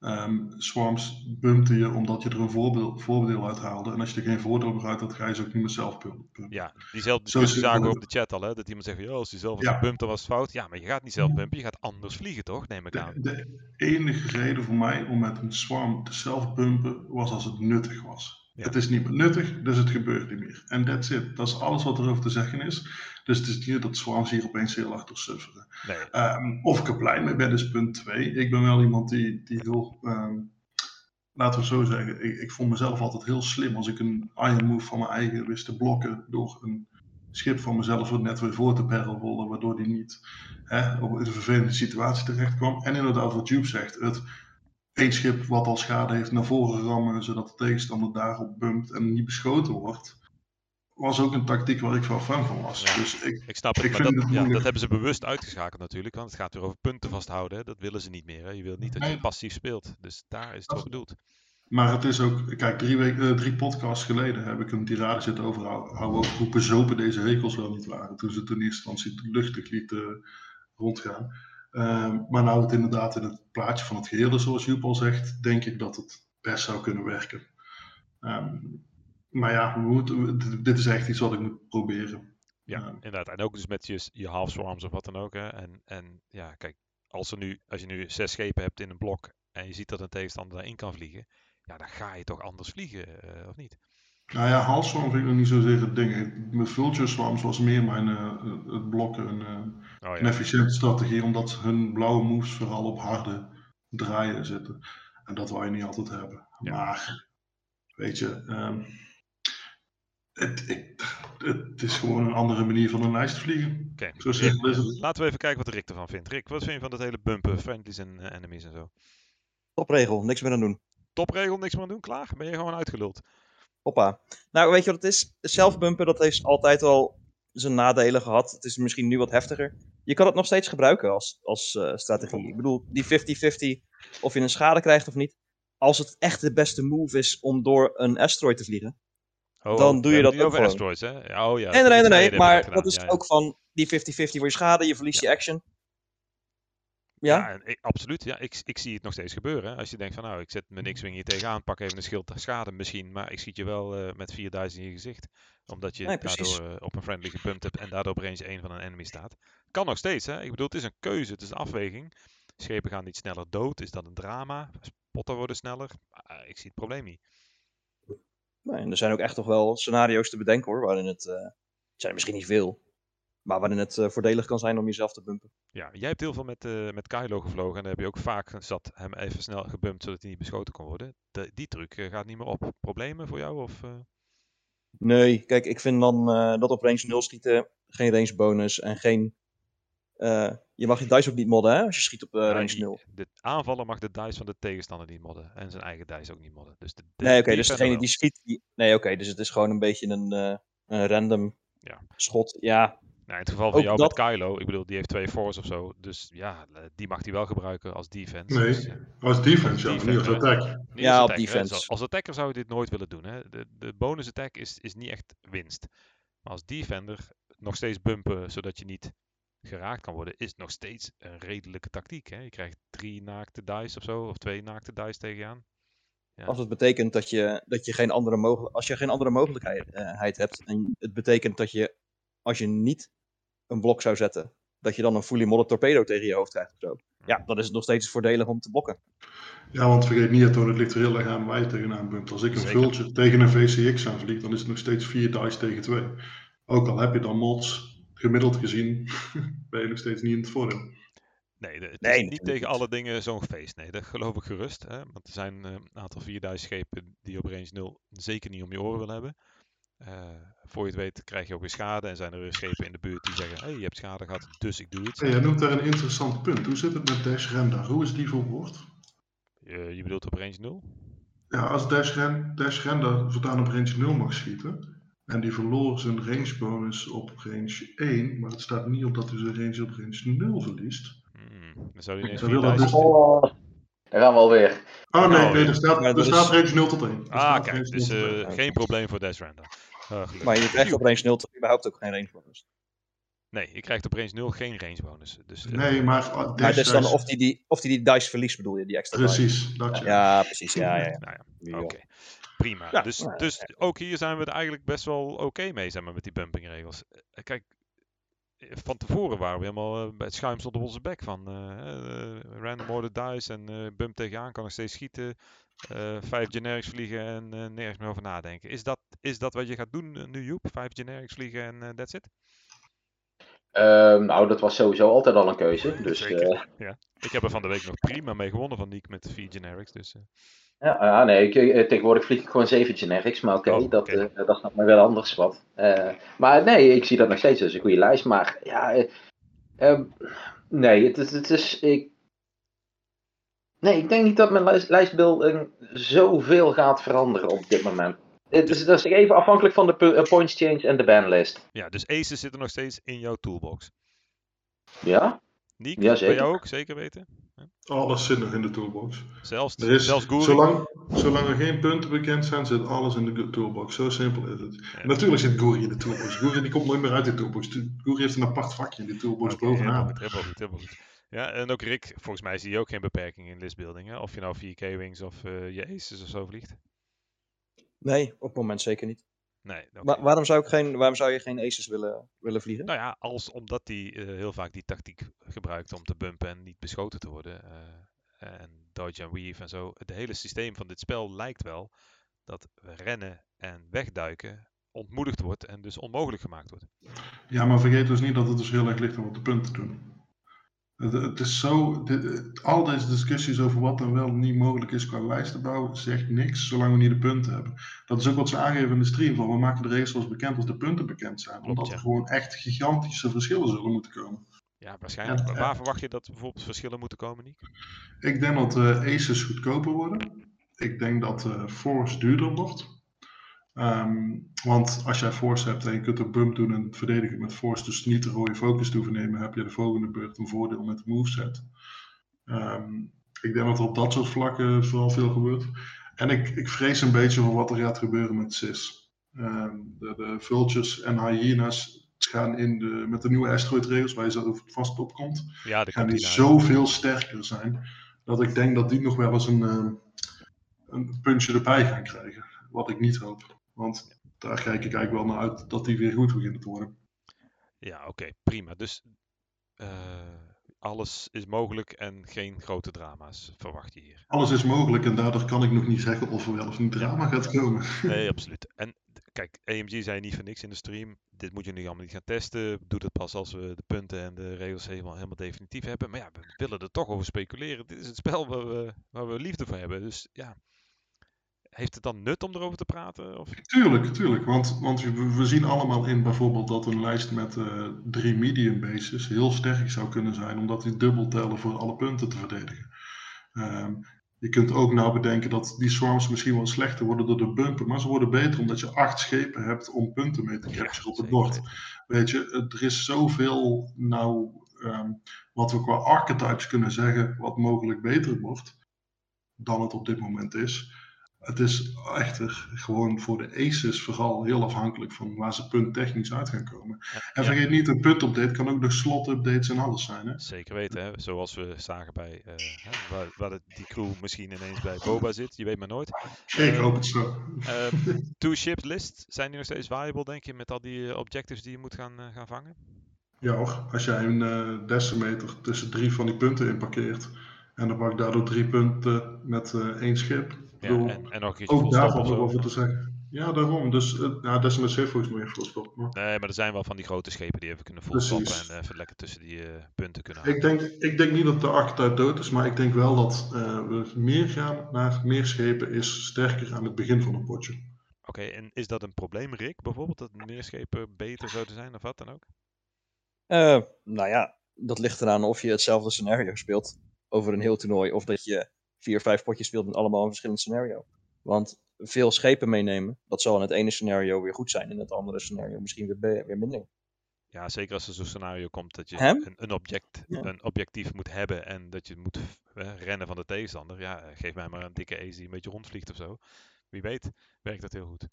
S2: Ehm, swarms bumpte je omdat je er een voordeel, voordeel uit haalde. En als je er geen voordeel meer uit had, ga je ze ook niet meer zelf pumpen.
S3: Ja, diezelfde discussie zagen we op de chat al, hè? Dat iemand zegt, "Ja, als hij zelf
S2: Ja.
S3: bumpt, dan was het fout. Ja, maar je gaat niet zelf bumpen, je gaat anders vliegen, toch? Neem ik
S2: De,
S3: aan.
S2: de enige reden voor mij om met een swarm te zelfpumpen was als het nuttig was.
S3: Ja.
S2: Het is niet meer nuttig, dus het gebeurt niet meer. En that's it. Dat is alles wat er over te zeggen is. Dus het is niet dat swarms hier opeens heel door sufferen.
S3: Nee,
S2: Ehm, of ik er blij mee ben, is punt 2. Ik ben wel iemand die, die heel, ehm, laten we zo zeggen, ik, ik vond mezelf altijd heel slim als ik een iron move van mijn eigen wist te blokken door een schip van mezelf er net weer voor te barrelrollen, waardoor die niet hè, op een vervelende situatie terecht kwam. En inderdaad, wat Jupe zegt, het één schip wat al schade heeft naar voren rammen, zodat de tegenstander daarop bumpt en niet beschoten wordt, was ook een tactiek waar ik wel fan van was.
S3: Ja.
S2: Dus ik,
S3: ik snap het,
S2: ik
S3: maar dat,
S2: het
S3: ja, dat hebben ze bewust uitgeschakeld natuurlijk, want het gaat weer over punten vasthouden. Hè? Dat willen ze niet meer. Hè? Je wilt niet dat je
S2: Nee.
S3: passief speelt. Dus daar is het voor bedoeld.
S2: Maar het is ook, kijk, drie, weken, eh, drie podcasts geleden heb ik een tirade zitten over hoe bezopen deze regels wel niet waren. Toen ze het in eerste instantie luchtig lieten rondgaan. Ehm, maar nou het inderdaad in het plaatje van het geheel zoals Joep al zegt, denk ik dat het best zou kunnen werken. Ehm, maar ja, we moeten, dit- is echt iets wat ik moet proberen.
S3: Ja,
S2: Ja.
S3: inderdaad. En ook dus met je, je half swarms of wat dan ook. Hè? En, en ja, kijk, als, er nu, als je nu zes schepen hebt in een blok en je ziet dat een tegenstander daarin kan vliegen, ja, dan ga je toch anders vliegen, eh, of niet?
S2: Nou ja, halswarm vind ik nog niet zozeer het ding. Met vulture swarms was meer mijn eh, het blokken een, eh,
S3: Oh
S2: een efficiënte strategie, omdat hun blauwe moves vooral op harde draaien zitten. En dat wou je niet altijd hebben.
S3: Ja.
S2: Maar, weet je, ehm, het, het is gewoon een andere manier van een lijst vliegen.
S3: Oké.
S2: Zo simpel is het.
S3: Laten we even kijken wat Rick ervan vindt. Rick, wat vind je van dat hele bumpen, friendlies en eh, enemies en zo?
S5: Topregel, niks meer aan doen.
S3: Topregel, niks meer aan doen, klaar? Ben je gewoon uitgeluld?
S5: Hoppa. Nou, weet je wat het is? Zelfbumpen, dat heeft altijd al zijn nadelen gehad. Het is misschien nu wat heftiger. Je kan het nog steeds gebruiken als, als eh, strategie. Ik bedoel, die 50-50, of je een schade krijgt of niet. Als het echt de beste move is om door een asteroid te vliegen.
S3: Oh,
S5: Dan
S3: we
S5: doe je dat ook gewoon.
S3: asteroids, hè? Oh ja.
S5: nee, nee, nee, nee. Maar dat is ook van die 50-50 voor je schade, je verliest je action. Ja?
S3: Ja, en ik- absoluut. Ja, ik, ik zie het nog steeds gebeuren. Als je denkt van nou, ik zet mijn X-Wing hier tegenaan, pak even een schild schade misschien, maar ik schiet je wel eh, met 4000 in je gezicht. Omdat je
S5: Nee,
S3: daardoor eh, op een friendly gepumpt hebt en daardoor op range 1 van een enemy staat. Kan nog steeds, hè. Ik bedoel, het is een keuze, het is een afweging. Schepen gaan niet sneller dood, is dat een drama? Spotten worden sneller? Ah, ik zie het probleem niet.
S5: Nee, en er zijn ook echt nog wel scenario's te bedenken hoor, waarin het, eh, het zijn er misschien niet veel, maar waarin het eh, voordelig kan zijn om jezelf te bumpen.
S3: Ja, jij hebt heel veel met, eh, met Kylo gevlogen en dan heb je ook vaak zat hem even snel gebumpt zodat hij niet beschoten kon worden. De- die truc eh, gaat niet meer op. Problemen voor jou? Of?
S5: Nee, kijk, ik vind dan dat op range 0 schieten geen range bonus en geen... je mag je dice ook niet modden hè, als je schiet op
S3: Ja,
S5: range
S3: die-
S5: 0.
S3: De aanvaller mag de dice van de tegenstander niet modden. En zijn eigen dice ook niet modden. Dus de, de
S5: Nee, oké, dus degene
S3: wel.
S5: die schiet... Die... Nee, oké, dus het is gewoon een beetje een, een random
S3: Ja.
S5: schot. Ja,
S3: Nou, in het geval van
S5: ook
S3: jou
S5: dat-
S3: met Kylo, ik bedoel, die heeft twee force of zo. Dus ja, eh, die mag hij wel gebruiken als defense.
S2: Nee,
S3: Dus, ja,
S2: als defense, ja, niet als attack.
S3: niet
S5: Ja,
S3: als
S5: op
S3: hè.
S5: defense.
S3: Als attacker zou je dit nooit willen doen. Hè. De, de bonus attack is, is niet echt winst. Maar als defender nog steeds bumpen zodat je niet geraakt kan worden, is nog steeds een redelijke tactiek. Hè. Je krijgt drie naakte dice of zo, of twee naakte dice tegen je aan. Ja.
S5: als het betekent dat je, dat je geen andere mogelijk, als je geen andere mogelijkheid eh, heid hebt en het betekent dat je, als je niet een blok zou zetten, dat je dan een fully modded torpedo tegen je hoofd krijgt of zo. Ja, dan is het nog steeds voordelig om te blokken.
S2: Ja, want vergeet niet, Toon, het ligt er heel erg aan waar je tegenaan bumpt. Als ik een
S3: Zeker.
S2: vultje tegen een VCX aanvlieg, dan is het nog steeds 4 dice tegen 2. Ook al heb je dan mods, gemiddeld gezien, ben je nog steeds niet in het voordeel.
S3: Nee, het
S5: Nee,
S3: is niet
S5: natuurlijk
S3: tegen
S5: niet.
S3: alle dingen zo'n feest. Nee, dat geloof ik gerust. Hè? Want er zijn eh, een aantal 4000 schepen die op range 0 zeker niet om je oren willen hebben. Eh, voor je het weet krijg je ook weer schade en zijn er weer schepen in de buurt die zeggen, hey, je hebt schade gehad, dus ik doe iets.
S2: Hey, jij noemt daar een interessant punt. Hoe zit het met Dash? Hoe is die verwoord?
S3: Je, je bedoelt op range 0?
S2: Ja, als Dash, Ren, Dash voortaan op range 0 mag schieten, en die verloor zijn range bonus op range 1, maar het staat niet op dat hij zijn range op range 0 verliest.
S3: Hmm, dan zou je
S2: Ik
S3: ineens
S2: zou willen
S3: 4000
S2: dus-
S4: Oh, daar gaan we alweer.
S2: Oh nee,
S3: Nou,
S2: nee er staat, er
S5: dat
S2: staat range 0 tot 1. Er
S3: Ah, kijk, dus
S2: 0 tot
S3: eh,
S2: 1.
S3: geen probleem voor Dash Random. Eh, gelukkig.
S5: Maar je krijgt op range 0 toch überhaupt ook geen range bonus.
S3: Nee, je krijgt op range 0 geen range bonus. Dus, eh,
S2: Nee, maar uh,
S5: Maar is dan of die, die, of die die dice verliest bedoel je, die extra dice.
S2: Precies, dat ja.
S5: Ja, precies. Ja, ja, ja.
S3: Nou
S5: Ja.
S3: Oké, prima.
S5: Ja,
S3: dus,
S5: nou,
S3: dus ook hier zijn we er eigenlijk best wel oké mee, zeg maar, met die bumpingregels. Eh, Kijk, van tevoren waren we helemaal eh, bij het schuim op onze bek van eh, eh, random order dice en bump tegenaan kan nog steeds schieten. vijf generics vliegen en nergens meer over nadenken. Is dat, is dat wat je gaat doen nu, Joep? Vijf generics vliegen en that's it?
S4: Ehm, nou, dat was sowieso altijd al een keuze. Dus eh,
S3: Ja. Ik heb er van de week nog prima mee gewonnen van Niek met vier generics. Dus, eh,
S4: ja, ja, nee, ik, eh, tegenwoordig vlieg ik gewoon zeven generics. Maar oké,
S3: Oh,
S4: dat, is nog maar wel anders wat. Maar nee, ik zie dat nog steeds als een goede lijst. Maar ja, eh, ehm, nee, het, is- het is. Ik, nee, ik denk niet dat mijn lijst, lijstbeelding zoveel gaat veranderen op dit moment. Het is, dat is even afhankelijk van de eh, points change en de banlist.
S3: ja, dus aces zitten nog steeds in jouw toolbox.
S4: Ja?
S3: Niek,
S4: Ja,
S3: bij jou ook? Zeker weten?
S2: Alles zit nog in de toolbox.
S3: Zelfs,
S2: Er is,
S3: zelfs Guri?
S2: zolang, zolang er geen punten bekend zijn, zit alles in de toolbox. Zo simpel is het.
S3: Ja.
S2: Natuurlijk zit Guri in de toolbox. Guri die komt nooit meer uit de toolbox. Guri heeft een apart vakje in de toolbox
S3: helemaal
S2: bovenaan.
S3: helemaal goed, helemaal goed. Ja, en ook Rick, volgens mij zie je ook geen beperking in listbuilding. Hè? Of je nou 4K-wings of eh, je aces of zo vliegt.
S5: Nee, op het moment zeker niet.
S3: Nee.
S5: Wa- waarom, zou ik geen, waarom zou je geen aces willen, willen vliegen?
S3: Nou ja, als, omdat hij eh, heel vaak die tactiek gebruikt om te bumpen en niet beschoten te worden. eh, en dodge en weave en zo. Het hele systeem van dit spel lijkt wel dat rennen en wegduiken ontmoedigd wordt en dus onmogelijk gemaakt wordt.
S2: Ja, maar vergeet dus niet dat het dus heel erg ligt om op de punten te doen. Het, het is zo, dit- al deze discussies over wat dan wel niet mogelijk is qua lijstenbouw, zegt niks zolang we niet de punten hebben. Dat is ook wat ze aangeven in de stream, van we maken de regels bekend als de punten bekend zijn.
S3: Klopt,
S2: omdat
S3: ja.
S2: er gewoon echt gigantische verschillen zullen moeten komen.
S3: Ja, waarschijnlijk. Maar waar verwacht je dat bijvoorbeeld verschillen moeten komen, Nick?
S2: Ik denk dat eh Aces goedkoper worden. Ik denk dat eh Force duurder wordt. Ehm, want als jij Force hebt en je kunt een bump doen en verdedigen met Force, dus niet de rode focus te nemen, heb je de volgende beurt een voordeel met de moveset. Ehm, ik denk dat er op dat soort vlakken vooral veel gebeurt. En ik, ik vrees een beetje voor wat er gaat gebeuren met Sis. Ehm, de, de Vultures en Hyenas gaan in de, met de nieuwe asteroid-regels, waar je zo vast op komt,
S3: Ja,
S2: gaan die zoveel sterker zijn, dat ik denk dat die nog wel eens een, een puntje erbij gaan krijgen. Wat ik niet hoop. Want daar kijk ik eigenlijk wel naar uit dat die weer goed beginnen te worden.
S3: Ja, oké, prima. Dus eh, alles is mogelijk en geen grote drama's verwacht je hier.
S2: Alles is mogelijk en daardoor kan ik nog niet zeggen of er wel of niet drama gaat komen.
S3: Nee, absoluut. En kijk, AMG zei niet voor niks in de stream. Dit moet je nu allemaal niet gaan testen. Doe dat pas als we de punten en de regels helemaal, helemaal definitief hebben. Maar ja, we willen er toch over speculeren. Dit is het spel waar we, waar we liefde voor hebben. Dus ja, heeft het dan nut om erover te praten? Of...
S2: Tuurlijk, tuurlijk. Want, want we, zien allemaal in bijvoorbeeld dat een lijst met eh, drie medium bases heel sterk zou kunnen zijn, omdat die dubbel tellen voor alle punten te verdedigen. Ehm, je kunt ook nou bedenken dat die swarms misschien wel slechter worden door de bumpen, maar ze worden beter omdat je acht schepen hebt om punten mee te
S3: Ja,
S2: capturen op het bord. Weet je, er is zoveel nou ehm, wat we qua archetypes kunnen zeggen wat mogelijk beter wordt dan het op dit moment is. Het is echter gewoon voor de aces vooral heel afhankelijk van waar ze punttechnisch uit gaan komen. En
S3: Ja.
S2: vergeet niet, een punt-update kan ook de slot-updates en alles zijn. Hè?
S3: Zeker weten, hè? zoals we zagen bij eh, waar, waar de- die crew misschien ineens bij Boba zit. Je weet maar nooit.
S2: Ik
S3: Eh,
S2: hoop het zo.
S3: Ehm, two ships list, zijn die nog steeds viable, denk je, met al die eh, objectives die je moet gaan, gaan vangen?
S2: Ja hoor, als jij een decimeter tussen drie van die punten in parkeert en dan pak ik daardoor drie punten met één schip. Ik
S3: Ja,
S2: bedoel,
S3: en, en nog
S2: ook
S3: full
S2: daar
S3: stop
S2: valt
S3: of
S2: nog over te zeggen. Ja, daarom. Dus uh, ja, Decimus heeft volgens mij een voorstop. Maar
S3: Nee, maar er zijn wel van die grote schepen die even kunnen volstoppen
S2: Precies.
S3: en even lekker tussen die eh, punten kunnen
S2: ik,
S3: halen.
S2: denk, ik denk niet dat de archetype dood is, maar ik denk wel dat eh, we meer gaan naar meer schepen is sterker aan het begin van een potje.
S3: Oké, en is dat een probleem, Rick, bijvoorbeeld, dat meer schepen beter zouden zijn of wat dan ook?
S5: Eh, nou ja, dat ligt eraan of je hetzelfde scenario speelt over een heel toernooi. Of dat je vier, vijf potjes speelt met allemaal een verschillend scenario. Want veel schepen meenemen, dat zal in het ene scenario weer goed zijn. In het andere scenario misschien weer, weer minder.
S3: Ja, zeker als er zo'n scenario komt dat je
S5: Hem?
S3: een, een, object,
S5: Ja.
S3: een objectief moet hebben en dat je moet eh, rennen van de tegenstander. Ja, geef mij maar een dikke ace die een beetje rondvliegt of zo. Wie weet werkt dat heel goed.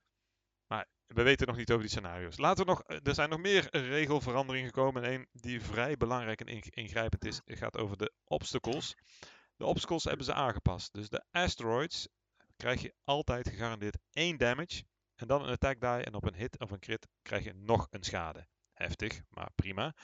S3: Maar we weten nog niet over die scenario's. Laten we nog, eh, er zijn nog meer regelveranderingen gekomen. En een die vrij belangrijk en ing- ingrijpend is, gaat over de obstacles. De obstacles hebben ze aangepast. Dus de asteroids krijg je altijd gegarandeerd één damage. En dan een attack die. En op een hit of een crit krijg je nog een schade. Heftig, maar prima,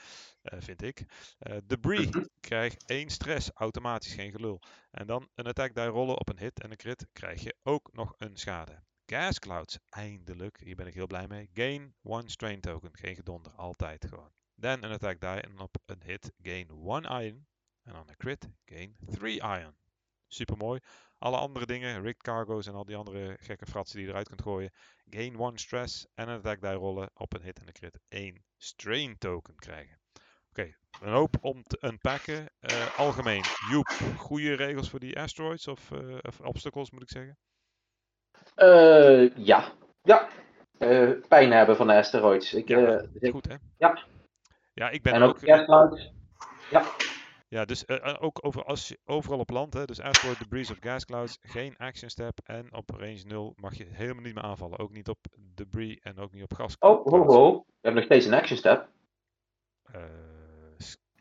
S3: eh, vind ik. Eh debris krijgt één stress, automatisch, geen gelul. En dan een attack die rollen op een hit en een crit krijg je ook nog een schade. Gas clouds, eindelijk, hier ben ik heel blij mee. Gain one strain token, geen gedonder, altijd gewoon. Dan een attack die en op een hit gain one iron. En dan een crit gain three iron. Super mooi. Alle andere dingen, rigged cargo's en al die andere gekke fratsen die je eruit kunt gooien. Gain one stress en een attack die rollen op een hit en een crit één strain token krijgen. Oké, een hoop om te unpacken. Eh, algemeen, Joep, goede regels voor die asteroids of, of obstacles moet ik zeggen?
S4: Eh, ja. Ja. Pijn hebben van de asteroids. Ik,
S3: Ja, Goed hè?
S4: ja.
S3: Ja, ik ben
S4: en
S3: ook...
S4: ook gasclouds.
S3: Ja, dus eh, eh, ook over, als je, overal op land, hè, dus asteroid, debris of gas clouds, geen action step. En op range 0 mag je helemaal niet meer aanvallen. Ook niet op debris en ook niet op gas.
S4: Oh, ho, ho. We hebben nog steeds een action step.
S3: Eh,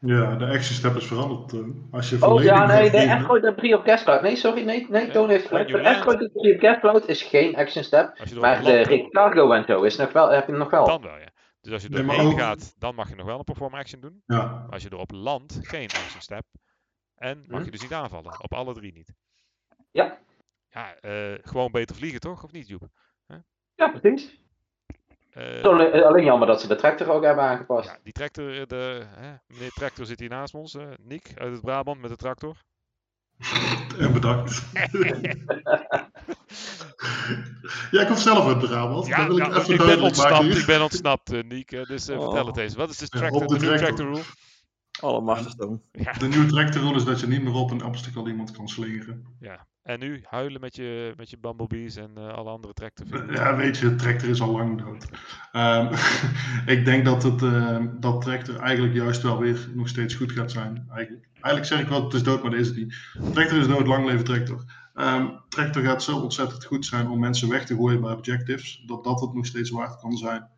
S2: Ja, de action step is veranderd. als je
S4: Oh ja, nee, de asteroid debris op gascloud. Nee, sorry, nee, nee, Toon heeft gelijk.
S3: land-
S4: asteroid debris op gascloud is geen action step. Maar de
S3: land,
S4: rig cargo en zo is nog wel, heb je nog wel.
S3: dan wel ja. Dus als je
S2: Nee, maar
S3: doorheen
S2: ook-
S3: gaat, dan mag je nog wel een perform action doen.
S2: Ja,
S3: Maar als je er op land, geen action step. En mag
S4: Hm?
S3: je dus niet aanvallen. Op alle drie niet.
S4: Ja.
S3: Ja, eh, gewoon beter vliegen toch? Of niet, Joep?
S4: Ja, precies.
S3: Eh,
S4: Het is Alleen, alleen jammer dat ze de tractor ook hebben aangepast.
S3: ja, die tractor, de, hè, meneer Tractor zit hier naast ons. eh Niek uit het Brabant met de tractor.
S2: En bedankt. ja, ik kom zelf uit Brabant.
S3: Ja,
S2: wil ik
S3: ja,
S2: even
S3: ik ben ontsnapt, ik ben ontsnapt, Niek. dus eh,
S5: Oh.
S3: vertel het eens. Wat is de, tractor, de,
S2: de tractor.
S3: rule?
S5: Allemachtig dan.
S3: Ja,
S2: De nieuwe tractor rule is dat je niet meer op een obstacle iemand kan slingeren.
S3: ja. En nu huilen met je, met je bumblebees en eh, alle andere tractor.
S2: Ja, weet je, de tractor is al lang dood. Ehm, ik denk dat, het, ehm, dat tractor eigenlijk juist wel weer nog steeds goed gaat zijn. Eigenlijk, eigenlijk zeg ik wel, het is dood, maar dat is het niet. Tractor is dood, lang leven tractor. Ehm, tractor gaat zo ontzettend goed zijn om mensen weg te gooien bij objectives, dat dat het nog steeds waard kan zijn.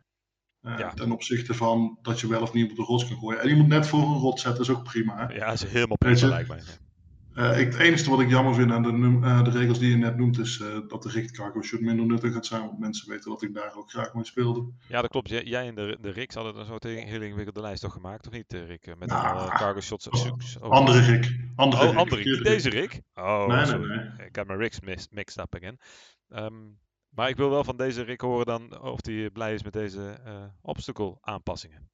S2: Eh,
S3: Ja.
S2: Ten opzichte van dat je wel of niet op de rots kan gooien. En iemand net voor een rot zetten is ook prima. Hè?
S3: Ja, is helemaal prima lijkt mij.
S2: Eh, ik, het enige wat ik jammer vind aan de, eh, de regels die je net noemt, is eh, dat de richtcargo shoot minder nuttig gaat zijn. Want mensen weten dat ik daar ook graag mee speelde.
S3: Ja, dat klopt. Jij, jij en de, de Rick hadden een soort heel ingewikkelde lijst toch gemaakt, of niet, Rick? Met
S2: Nou,
S3: allemaal cargo shots.
S2: oh,
S3: oh,
S2: Andere Rick. Andere
S3: Oh,
S2: Rick.
S3: andere. Niet deze Rick? Oh,
S2: Nee, nee,
S3: sorry.
S2: nee.
S3: Ik heb mijn Ricks mis- mixed up again. Ehm, maar ik wil wel van deze Rick horen dan of hij blij is met deze eh, obstacle aanpassingen.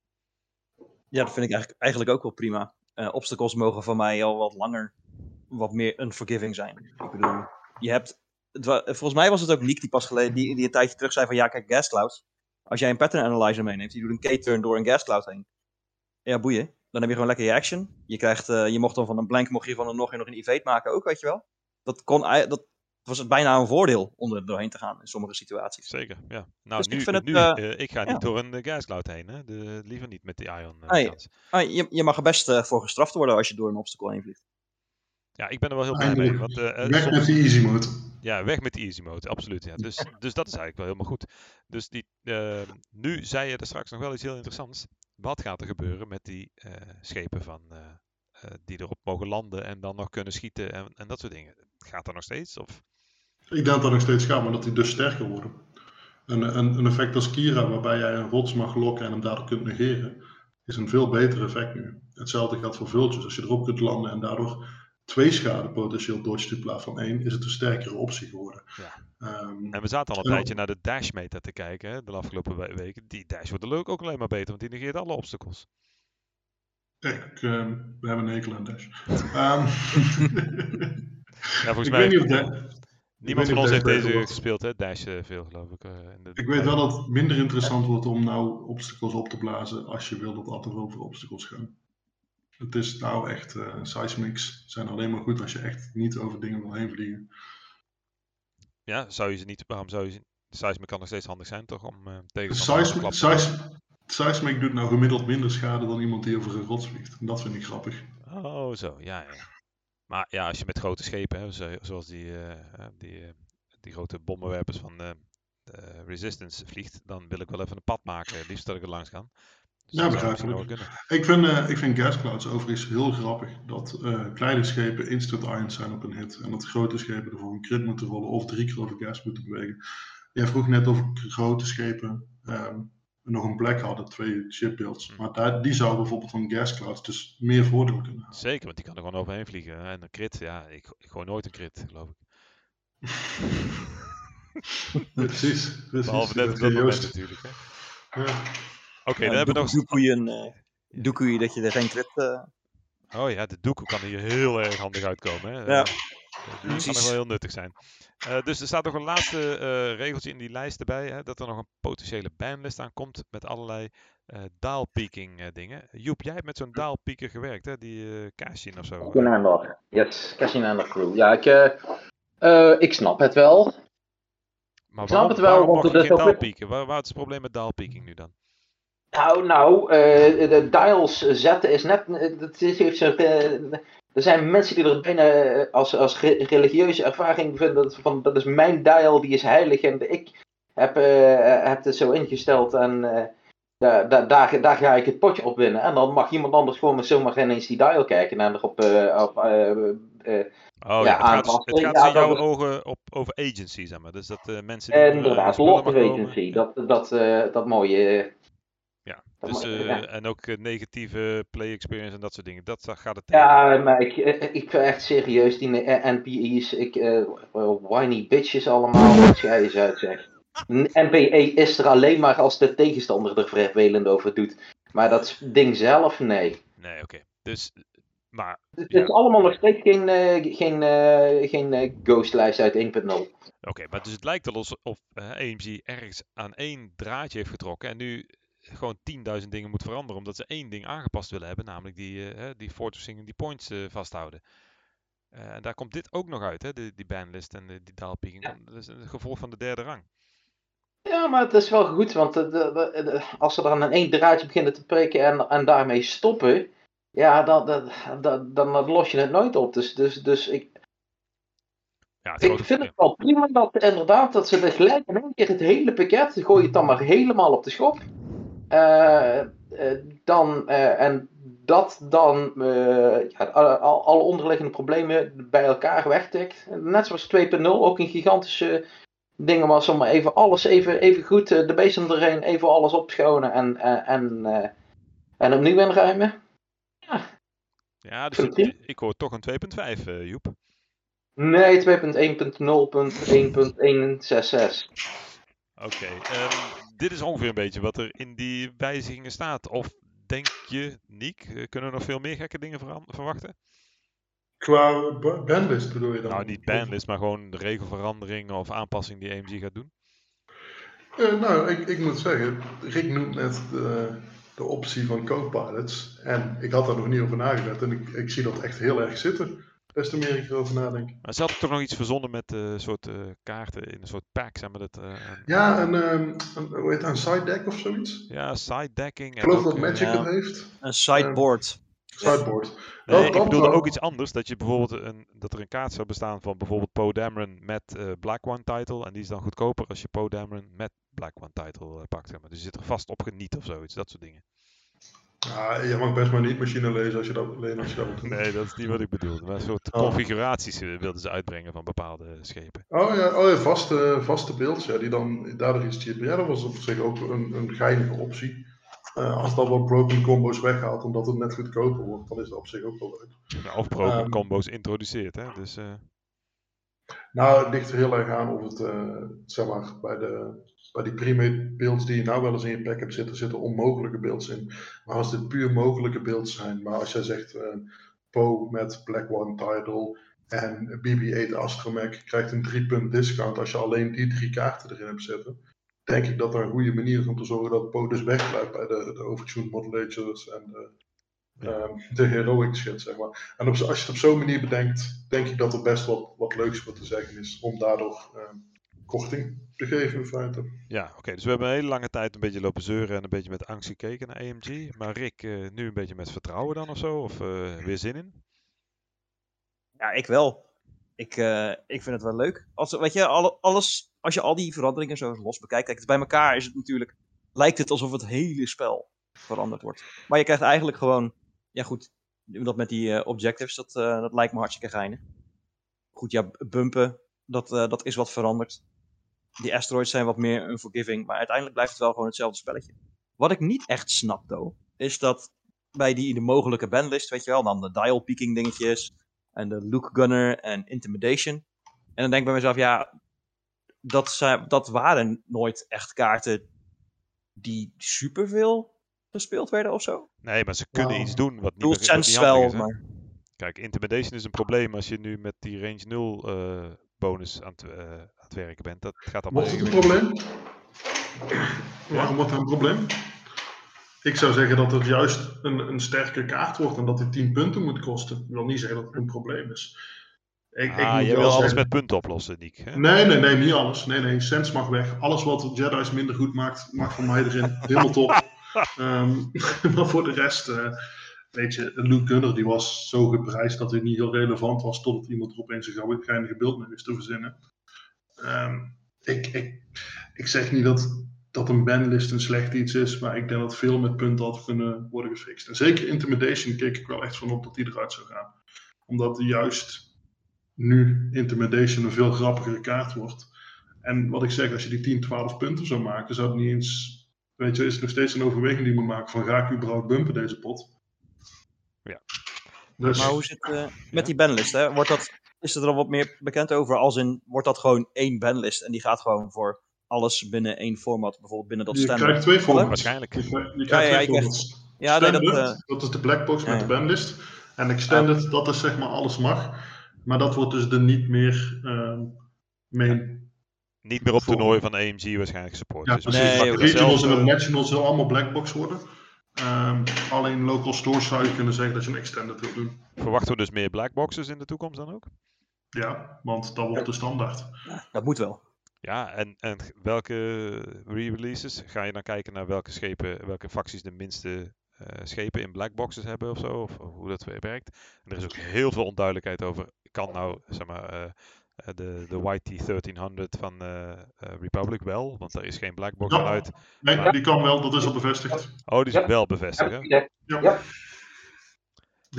S5: Ja, dat vind ik eigenlijk, eigenlijk ook wel prima. Eh, obstacles mogen van mij al wat langer, wat meer unforgiving zijn. Ik bedoel, je hebt. Het volgens mij was het ook Nick die pas geleden, die, die een tijdje terug zei van ja, kijk, gas clouds. Als jij een pattern analyzer meeneemt, die doet een K-turn door een gas cloud heen. Ja, boeien. Dan heb je gewoon lekker je action. Je krijgt, eh, je mocht dan van een blank, mocht je van een nog, nog een evade maken ook, weet je wel. Dat kon, dat was het bijna een voordeel om er doorheen te gaan in sommige situaties.
S3: Zeker, ja. Nou,
S5: Dus ik
S3: nu,
S5: het,
S3: nu
S5: eh,
S3: eh, ik ga
S5: ja.
S3: niet door een gascloud heen. Hè? De, liever niet met die ion
S5: Nee. Ah, je, je mag er best voor gestraft worden als je door een obstacle heen vliegt.
S3: Ja, ik ben er wel heel blij mee. Want, eh, eh,
S2: Weg
S3: soms-
S2: met die easy mode.
S3: Ja, weg met die easy mode, absoluut. Ja. Dus, dus dat is eigenlijk wel helemaal goed. Dus die, eh, nu zei je er straks nog wel iets heel interessants. Wat gaat er gebeuren met die eh, schepen van, die erop mogen landen en dan nog kunnen schieten en, en dat soort dingen? Gaat dat nog steeds? Of?
S2: Ik denk dat dat nog steeds gaat, maar dat die dus sterker worden. Een, een, een effect als Kira, waarbij jij een rots mag lokken en hem daardoor kunt negeren, is een veel beter effect nu. Hetzelfde geldt voor vultures. Als je erop kunt landen en daardoor twee schade potentieel dodgt in plaats van één, is het een sterkere optie geworden.
S3: Ja.
S2: Ehm,
S3: En we zaten al een tijdje naar de dash meter te kijken hè, de afgelopen we- weken. Die dash wordt er leuk ook alleen maar beter, want die negeert alle obstacles.
S2: ik, ehm, we hebben een hekel aan Dash. Ehm,
S3: Ja, volgens
S2: ik
S3: mij
S2: weet niet of
S3: heeft-
S2: Da-
S3: niemand van ons heeft deze
S2: wordt.
S3: gespeeld, hè? Dash eh, veel geloof ik. eh, in de-
S2: Ik weet wel dat het minder interessant wordt om nou obstacles op te blazen als je wil dat altijd over obstacles gaan. Het is nou echt, eh seismics zijn alleen maar goed als je echt niet over dingen wil heen vliegen.
S3: Ja, zou je ze niet, waarom zou je ze... Seismic kan nog steeds handig zijn, toch? Om uh, tegen
S2: Seismic, seismic, seismic doet nou gemiddeld minder schade dan iemand die over een rots vliegt. En dat vind ik grappig.
S3: Oh, zo, ja, ja. Maar ja, als je met grote schepen, hè, zo- zoals die, eh, eh, die, eh, die grote bommenwerpers van eh, de Resistance vliegt, dan wil ik wel even een pad maken. Liefst dat ik er langs kan. Dus
S2: Ja,
S3: zou
S2: begrijpelijk. Ik vind, eh ik vind gasclouds overigens heel grappig dat eh, kleine schepen instant irons zijn op een hit. En dat grote schepen ervoor een crit moeten rollen of drie keer over gas moeten bewegen. Jij vroeg net of grote schepen ehm, nog een plek hadden, twee shipbuilds.
S3: Hm.
S2: Maar daar, die zouden bijvoorbeeld van gasclouds dus meer voordeel kunnen halen.
S3: Zeker, want die kan er gewoon overheen vliegen. hè. En een crit, ja, ik, ik gooi nooit een crit, geloof ik.
S2: Precies, precies.
S3: Behalve net op
S2: Dat
S3: moment natuurlijk. hè.
S2: Ja.
S3: Oké, dan hebben we nog...
S5: doe, doe je een, eh, doe je dat je er geen crit... eh,
S3: Oh ja, de doekoe kan hier heel erg handig uitkomen. Hè.
S5: Ja,
S3: Eh, die kan nog wel heel nuttig zijn. Eh, dus er staat nog een laatste eh, regeltje in die lijst erbij. Hè, dat er nog een potentiële banlist aan komt met allerlei eh eh, dingen. Joep, jij hebt met zo'n dial-peaker gewerkt, hè? die eh Cashin of zo.
S4: Cassinander. Yes, Cassinander crew. Ja, ik, eh, eh, ik snap het wel.
S3: Maar
S4: snap
S3: waarom,
S4: het wel,
S3: waarom
S4: want
S3: mag je
S4: het
S3: geen dial-peaken? Waar, waar is het probleem met dial-peaking nu dan?
S4: Nou, nou, eh, de dials zetten is net. eh, Dat heeft zo'n, eh, er zijn mensen die er bijna eh, als, als re- religieuze ervaring vinden. Dat, van, dat is mijn dial, die is heilig. En ik heb, heb het zo ingesteld. En daar, daar, daar, daar ga ik het potje op winnen. En dan mag iemand anders gewoon zomaar ineens die dial kijken. En erop. eh, op,
S3: Oh ja,
S4: Ja,
S3: het gaat, het gaat in jouw ogen op, over agency, zeg maar. Dus dat mensen die...
S4: inderdaad,
S3: komen-
S4: agency. Dat, dat, dat mooie.
S3: Dus, eh,
S4: ja.
S3: en ook eh, negatieve play experience en dat soort dingen. Dat gaat het
S4: Ja, maar ik, eh, ik vind echt serieus die NPE's, ik, eh, whiny bitches allemaal, wat jij eens uitzegt. Een MPE is er alleen maar als de tegenstander er vervelend over doet. Maar dat ding zelf, nee.
S3: Nee, oké. Dus, maar
S4: Het
S3: Ja.
S4: is allemaal nog steeds geen, eh, geen, eh, geen ghostlijst uit 1.0.
S3: Oké, maar dus het lijkt alsof AMG ergens aan één draadje heeft getrokken en nu gewoon 10.000 dingen moet veranderen omdat ze één ding aangepast willen hebben, namelijk die, eh, die fortressing en die points eh, vasthouden. Eh, en daar komt dit ook nog uit, hè, die, die banlist en de, die daalpicking.
S4: Ja.
S3: Dat is een gevolg van de derde rang.
S4: Ja, maar het is wel goed, want de, de- de- de- als ze dan aan één draadje beginnen te prikken en, en daarmee stoppen, ja, dan, dan, dan, dan los je het nooit op. Dus, dus, dus ik,
S3: Ja,
S4: ik vind het wel prima dat inderdaad dat ze er gelijk in één keer het hele pakket, gooi het dan maar helemaal op de schop. Eh, eh, dan, eh, en dat dan eh, ja, alle, al- alle onderliggende problemen bij elkaar wegtikt. Net zoals 2.0 ook een gigantische ding was om maar even alles even, even goed, de beesten erheen, even alles opschonen en, eh, en, eh, en opnieuw inruimen.
S3: ja, dus
S4: vind
S3: ik, hoor toch een 2.5, eh, Joep.
S4: Nee, 2.1.0.1.166.
S3: Oké, ehm, dit is ongeveer een beetje wat er in die wijzigingen staat. Of denk je, Niek, eh, kunnen we nog veel meer gekke dingen verwachten?
S2: Qua ba- bandlist bedoel je dan?
S3: Nou, niet banlist, maar gewoon de regelveranderingen of aanpassing die AMG gaat doen.
S2: Eh, nou, ik, ik moet zeggen, Rick noemt net de, de optie van co-pilots. En ik had daar nog niet over nagedacht. En ik, ik zie dat echt heel erg zitten. Des te meer ik erover nadenk.
S3: Maar ze hadden toch nog iets verzonnen met eh soort eh, kaarten in een soort pack, zeg maar dat. eh, een-
S2: Ja, een, ehm, een, hoe heet dat, een side deck of zoiets?
S3: ja, side decking.
S2: Ik
S3: En
S2: geloof dat Magic
S5: ja.
S2: dat heeft.
S5: Een sideboard.
S2: Sideboard.
S3: nee,
S2: Dat-
S3: ik bedoelde
S2: wel.
S3: ook iets anders. Dat je bijvoorbeeld een, dat er een kaart zou bestaan van bijvoorbeeld Poe Dameron met eh, Black One title. En die is dan goedkoper als je Poe Dameron met Black One title pakt. Zeg maar. Dus je zit er vast op geniet of zoiets. Dat soort dingen.
S2: Ja, je mag best maar niet machine lezen als je dat, alleen als je dat wilt doen.
S3: Nee, dat is niet wat ik bedoelde. Maar een soort
S2: Oh.
S3: configuraties eh, wilden ze uitbrengen van bepaalde schepen.
S2: Oh ja, oh ja vaste, vaste beelds, ja, die dan daardoor iets cheaper. Ja, dat was op zich ook een, een geinige optie. Eh, als dat wat broken combos weghaalt, omdat het net goedkoper wordt, dan is dat op zich ook wel leuk.
S3: Of broken
S2: Ehm.
S3: combo's introduceert. Hè? Dus, eh,
S2: Nou, het ligt er heel erg aan of het, eh, zeg maar, bij, de, bij die premade beelds die je nou wel eens in je pack hebt zitten, zitten onmogelijke beelds in. Maar als dit puur mogelijke beelds zijn, maar als jij zegt eh Poe met Black One title en BB-8 Astromech krijgt een 3 punt discount als je alleen die drie kaarten erin hebt zitten, denk ik dat dat een goede manier is om te zorgen dat Poe dus wegblijft bij de, de overtuned modulators en de,
S3: Ja.
S2: ehm, de heroic shit, zeg maar. En op, als je het op zo'n manier bedenkt, denk ik dat er best wat, wat leuks voor te zeggen is om daardoor ehm, korting te geven in feite.
S3: ja, oké. dus we hebben een hele lange tijd een beetje lopen zeuren en een beetje met angst gekeken naar AMG. Maar Rick, eh, nu een beetje met vertrouwen dan of zo? Of eh, weer zin in?
S5: Ja, ik wel. Ik, eh, ik vind het wel leuk. Als, weet je, alle, alles, als je al die veranderingen zo los bekijkt, kijk, bij elkaar is het natuurlijk, lijkt het alsof het hele spel veranderd wordt. Maar je krijgt eigenlijk gewoon, ja goed, dat met die eh, objectives, dat, eh, dat lijkt me hartstikke geinig. Goed, ja, bumpen, dat, eh, dat is wat veranderd. Die asteroids zijn wat meer unforgiving, maar uiteindelijk blijft het wel gewoon hetzelfde spelletje. Wat ik niet echt snap, though, is dat bij die de mogelijke bandlist, weet je wel, dan de dial peaking dingetjes, en de Luke Gunner en Intimidation. En dan denk ik bij mezelf, ja, dat, zijn, dat waren nooit echt kaarten die superveel gespeeld werden of zo.
S3: Nee, maar ze kunnen
S2: Nou,
S3: iets doen wat niet, wat niet
S5: wel,
S3: is.
S5: maar...
S3: Kijk, intimidation is een probleem als je nu met die range 0 eh, bonus aan het, eh, aan het werken bent. Dat gaat allemaal
S2: Wordt het een probleem? Waarom wordt het een probleem? Ik zou zeggen dat het juist een, een sterke kaart wordt en dat die 10 punten moet kosten. Ik wil niet zeggen dat het een probleem is. Ik, ik
S3: Ah,
S2: moet
S3: jij
S2: wel
S3: wil alles
S2: zeggen-
S3: met punten oplossen, Niek. Hè?
S2: Nee, nee, nee, niet alles. Nee, nee, Sens mag weg. Alles wat Jedi's minder goed maakt, mag van mij erin. Helemaal top. Ehm, maar voor de rest, eh, weet je, Luke Gunner die was zo geprijsd dat hij niet heel relevant was totdat iemand er opeens een geinige beeld mee wist te verzinnen. Ehm, ik, ik, ik zeg niet dat, dat een banlist een slecht iets is, maar ik denk dat veel met punten had kunnen worden gefixt. En zeker Intimidation keek ik wel echt van op dat die eruit zou gaan. Omdat juist nu Intimidation een veel grappigere kaart wordt. En wat ik zeg, als je die 10, 12 punten zou maken, zou het niet eens. Weet je, is het nog steeds een overweging die je moet maken van ga ik überhaupt bumpen deze pot?
S3: Ja.
S2: Dus,
S5: Maar hoe zit het eh, met die banlist? Hè? Wordt dat, is er al wat meer bekend over? Als in, wordt dat gewoon één banlist en die gaat gewoon voor alles binnen één format, bijvoorbeeld binnen dat
S2: Je
S5: standaard.
S2: krijgt twee formats.
S3: Waarschijnlijk.
S2: Je krijgt, je
S5: Ja,
S2: krijgt
S5: ja,
S2: twee
S5: ik krijg-
S2: formats.
S5: Ja, nee, dat, eh,
S2: dat is de blackbox met
S5: ja,
S2: de
S5: ja.
S2: bandlist. En extended, dat is zeg maar alles mag. Maar dat wordt dus de niet meer ehm main.
S3: Niet meer op toernooi van AMG waarschijnlijk support.
S2: Ja,
S3: dus
S2: precies.
S3: misschien
S5: Nee,
S2: de
S3: je
S2: regionals en de nationals zullen allemaal blackbox worden. Ehm, alleen local stores zou je kunnen zeggen dat je een extended wil doen.
S3: Verwachten we dus meer blackboxes in de toekomst dan ook?
S2: Ja, want dat wordt de standaard.
S5: dat moet wel.
S3: Ja, en, en welke re-releases? Ga je dan kijken naar welke schepen, welke facties de minste eh, schepen in blackboxes hebben of zo? Of, hoe dat werkt? En er is ook heel veel onduidelijkheid over. Kan nou, zeg maar, eh, eh, de, de YT 1300 van eh, eh, Republic wel? Want er is geen blackbox
S2: Ja.
S3: van uit.
S2: Nee, die kan wel, dat is al bevestigd.
S3: Oh, die is
S4: Ja.
S3: wel bevestigd, hè?
S4: Ja,
S2: Ja.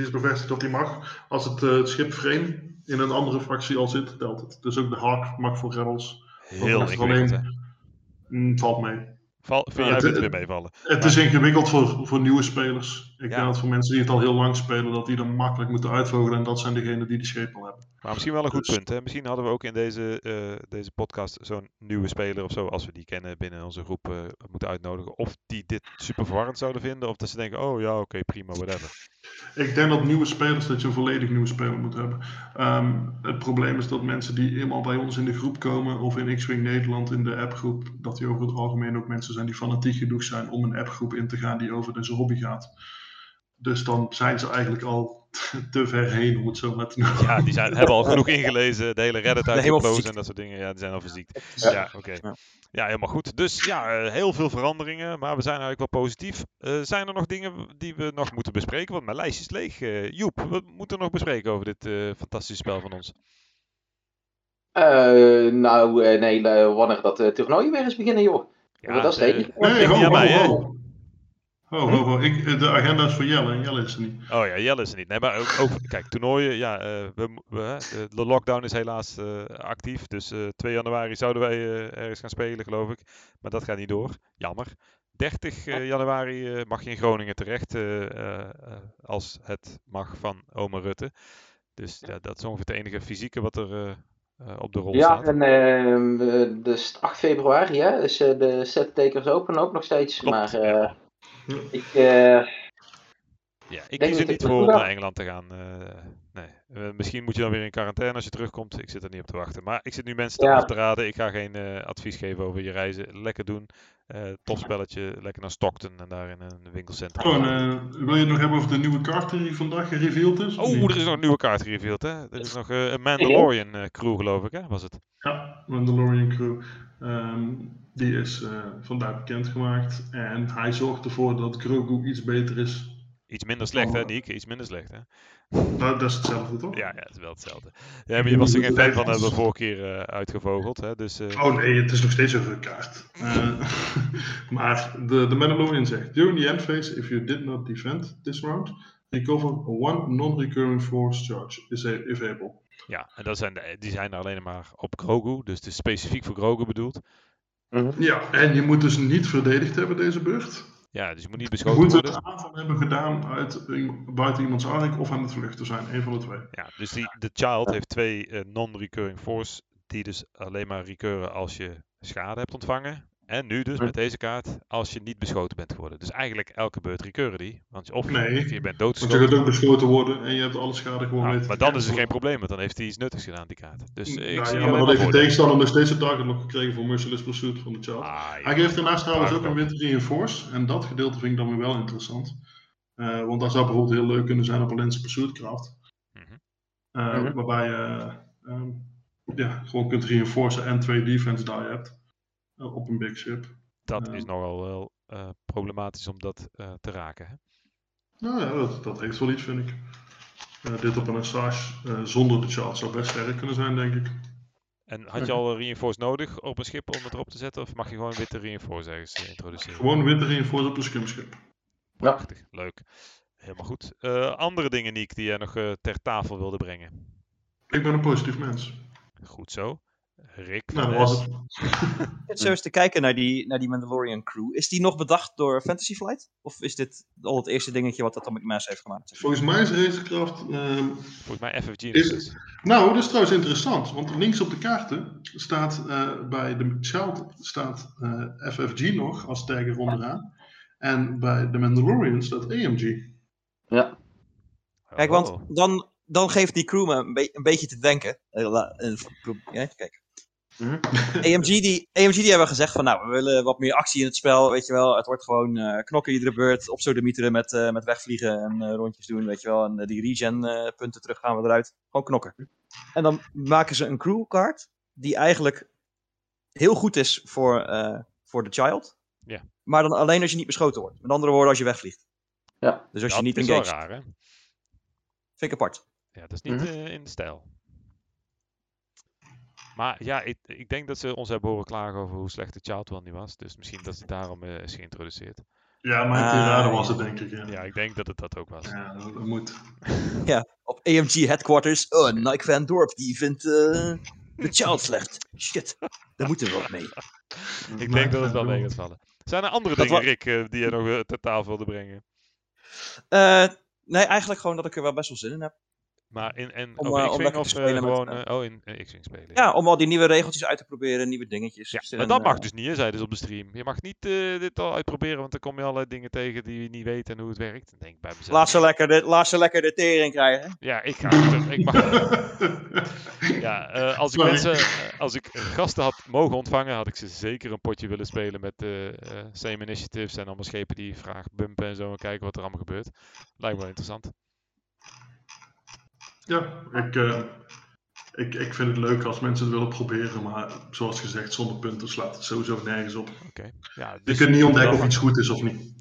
S2: Die is bevestigd dat die mag. Als het, eh, het schip frame in een andere fractie al zit, telt het. Dus ook de Hawk mag voor Rebels.
S3: Heel ingewikkeld,
S2: alleen- Mm, valt mee.
S3: Val, vind jij
S2: het
S3: weer meevallen?
S2: Het is ingewikkeld voor, voor nieuwe spelers. Ik
S3: Ja.
S2: denk dat voor mensen die het al heel lang spelen, dat die er makkelijk moeten uitvogelen. En dat zijn degenen die die schepen al hebben.
S3: Maar misschien wel een goed
S2: Dus-
S3: punt. Hè? Misschien hadden we ook in deze, eh, deze podcast zo'n nieuwe speler of zo, als we die kennen binnen onze groep, eh, moeten uitnodigen. Of die dit super verwarrend zouden vinden. Of dat ze denken, oh ja, oké, prima, whatever.
S2: Ik denk dat nieuwe spelers, dat je een volledig nieuwe speler moet hebben. Ehm, het probleem is dat mensen die eenmaal bij ons in de groep komen, of in X-Wing Nederland in de appgroep, dat die over het algemeen ook mensen zijn die fanatiek genoeg zijn om een appgroep in te gaan die over deze hobby gaat. Dus dan zijn ze eigenlijk al te ver heen, om het zo maar te noemen.
S3: Ja, die zijn, hebben al genoeg ingelezen. De hele Reddit uitgeplozen en dat soort dingen. Ja, die zijn al verziekt.
S4: Ja.
S3: Ja, oké.
S5: Ja.
S3: Ja, helemaal goed. Dus ja, eh, heel veel veranderingen, maar we zijn eigenlijk wel positief. Eh, zijn er nog dingen die we nog moeten bespreken? Want mijn lijst is leeg. Eh, Joep, wat moeten we nog bespreken over dit eh, fantastische spel van ons?
S4: Eh, nou, eh, nee, wanneer dat eh, toernooi weer eens beginnen, joh.
S3: Ja,
S4: dat is het enige.
S2: Nee,
S3: Ligt
S2: ho, ho. Ik, de agenda is voor Jelle en Jelle is er niet.
S3: Oh ja, Jelle is er niet. Nee, maar ook, ook kijk, toernooien, ja, eh, we, we, hè, de, lockdown is helaas eh, actief. Dus eh 2 januari zouden wij eh, ergens gaan spelen, geloof ik. Maar dat gaat niet door. Jammer. 30 eh, januari eh, mag je in Groningen terecht, eh, eh, eh, als het mag van Oma Rutte. Dus ja, dat is ongeveer het enige fysieke wat er eh, eh, op de rol
S4: Ja,
S3: staat.
S4: en ehm, eh, dus 8 februari hè, is eh, de set takers open ook nog steeds.
S3: Klopt,
S4: maar eh,
S3: ja.
S4: ik, eh,
S3: Ja, ik
S4: denk
S3: kies er niet voor om naar Engeland te gaan. eh, nee. Eh, misschien moet je dan weer in quarantaine als je terugkomt. Ik zit er niet op te wachten. Maar ik zit nu mensen te
S4: Ja.
S3: af te raden. Ik ga geen eh, advies geven over je reizen. Lekker doen. Eh tof spelletje. Lekker naar Stockton en daar in een winkelcentrum.
S2: Oh, en, eh, wil je het nog hebben over de nieuwe kaart die vandaag gereveeld is?
S3: Oh, er is nog een nieuwe kaart gereveeld, hè? Er is nog eh, een Mandalorian eh, crew, geloof ik, hè? Was het?
S2: Ja, Mandalorian Crew. Ehm, die is eh, vandaag bekendgemaakt. En hij zorgt ervoor dat Grogu iets beter is.
S3: Iets minder slecht, hè. Niek? Iets minder slecht, hè?
S2: Nou, dat is hetzelfde, toch?
S3: Ja, ja, het is wel hetzelfde. Ja, maar je was er geen fan van, hebben we vorige keer eh, uitgevogeld, hè? Dus eh,
S2: Oh nee, het is nog steeds over een kaart. Eh, maar de, de Mandalorian zegt: During the end phase, if you did not defend this round, recover one non-recurring force charge is a- if able.
S3: ja, en dat zijn de, die zijn er alleen maar op Grogu. Dus het is specifiek voor Grogu bedoeld.
S2: Ja, en je moet dus niet verdedigd hebben deze beurt.
S3: Ja, dus je moet niet
S2: Je
S3: beschoten
S2: moet
S3: worden.
S2: een aanval hebben gedaan uit, buiten iemands ark of aan het vluchten zijn. Een van de twee.
S3: Ja, dus die, de child heeft twee eh, non-recurring force, die dus alleen maar recurren als je schade hebt ontvangen. En nu dus met deze kaart, als je niet beschoten bent geworden. Dus eigenlijk elke beurt recurren die. Want je- of
S2: Nee,
S3: je bent
S2: Want je gaat
S3: doodgeschoten.
S2: ook beschoten worden en je hebt alle schade gewoon weten
S3: maar dan is er geen probleem, want dan heeft hij iets nuttigs gedaan, die kaart. Dus eh, ik
S2: Nou
S3: zie
S2: ja,
S3: alleen
S2: maar dan heeft de tegenstander nog steeds een target nog gekregen voor Merciless Pursuit van de child.
S3: Ah,
S2: Hij
S3: ja.
S2: geeft daarnaast trouwens ook een? Winter Reinforce. En dat gedeelte vind ik dan weer wel interessant. Eh, want dat zou bijvoorbeeld heel leuk kunnen zijn op een Lens Pursuit Craft.
S3: Mhm.
S2: Eh,
S4: Mhm.
S2: Waarbij je ehm, ja, gewoon kunt reinforcen en twee defense die hebt. Op een big ship.
S3: Dat
S2: Ja.
S3: is nogal wel eh, problematisch om dat eh, te raken. Hè?
S2: Nou ja, dat, dat heeft wel iets vind ik. Eh, dit op een Assage zonder de child zou best sterk kunnen zijn denk ik.
S3: En had je al reinforce nodig op een schip om het erop te zetten? Of mag je gewoon witte reinforce ergens introduceren?
S2: Gewoon Winter Reinforce op een scumschip.
S4: Ja.
S3: Prachtig, leuk. Helemaal goed. Andere dingen, Niek, die jij nog ter tafel wilde brengen?
S2: Ik ben een positief mens.
S3: Goed zo. Rick
S2: Nou, dat was het.
S5: Ik zit zo eens te kijken naar die, naar die Mandalorian crew. Is die nog bedacht door Fantasy Flight? Of is dit al het eerste dingetje wat Atomic Mass heeft gemaakt?
S2: Volgens mij is Racecraft... ehm,
S3: Volgens mij FFG
S2: Is-
S3: steeds.
S2: Nou, dat is trouwens interessant, want links op de kaarten staat eh, bij de Child staat eh, FFG nog als tag er onderaan. En bij de Mandalorian staat AMG.
S4: Ja.
S5: Kijk, want dan, dan geeft die crew me een, be- een beetje te denken. Eh,
S4: Mhm.
S5: AMG, die, AMG die hebben gezegd van nou, we willen wat meer actie in het spel, weet je wel. Het wordt gewoon eh, knokken iedere beurt, op sodemieteren met, eh, met wegvliegen en eh, rondjes doen, weet je wel. En die regen eh, punten terug gaan we eruit. Gewoon knokken. En dan maken ze een crewkaart die eigenlijk heel goed is voor, eh, voor de child.
S3: Ja.
S5: Maar dan alleen als je niet beschoten wordt. Met andere woorden, als je wegvliegt.
S4: Ja.
S5: Dus als
S3: Dat
S5: je niet
S3: is wel
S5: engaged.
S3: raar, hè?
S5: Vind ik apart.
S3: Ja, dat is niet
S4: Mhm.
S3: eh, in de stijl. Maar ja, ik, ik denk dat ze ons hebben horen klagen over hoe slecht de Child wel niet was. Dus misschien dat ze daarom eh, is geïntroduceerd.
S2: Ja,
S5: Ah,
S2: tirade was
S5: ja.
S2: het denk ik. Ja,
S3: Ja, ik denk dat het dat ook was.
S2: Ja, dat, dat moet.
S5: Op AMG headquarters. Oh, Nike Van Dorp, die vindt eh, de child slecht. Shit, daar moeten we wat mee.
S3: Ik denk dat het wel mee gaat vallen. Zijn er andere
S5: Dat
S3: dingen, Rick, eh, die je nog ter tafel wilde brengen?
S5: Eh, nee, eigenlijk gewoon dat ik er wel best wel zin in heb.
S3: Maar in, en
S5: Om,
S3: over
S5: eh, om
S3: X-Wing of
S5: te
S3: eh,
S5: met,
S3: gewoon...
S5: eh,
S3: oh, in X-Wing spelen.
S5: Ja, om al die nieuwe regeltjes uit te proberen, nieuwe dingetjes.
S3: Ja,
S5: Zin
S3: maar dat mag dus niet, hè, zeiden ze op de stream. Je mag niet eh, dit al uitproberen, want dan kom je allerlei dingen tegen die je niet weet en hoe het werkt. Dan denk ik bij mezelf.
S5: Laat ze lekker de, laat ze lekker de tering krijgen.
S3: Ja, ik ga. het- Ik mag, ja, eh, als, ik mensen, als ik gasten had mogen ontvangen, had ik ze zeker een potje willen spelen met eh eh, Same Initiatives en allemaal schepen die vraag bumpen en zo en kijken wat er allemaal gebeurt. Lijkt me wel interessant.
S2: Ja, ik, eh, ik, ik vind het leuk als mensen het willen proberen, maar zoals gezegd, zonder punten slaat het sowieso nergens op.
S3: Ja,
S2: Je
S3: dus-
S2: kunt niet ontdekken of iets goed is of niet.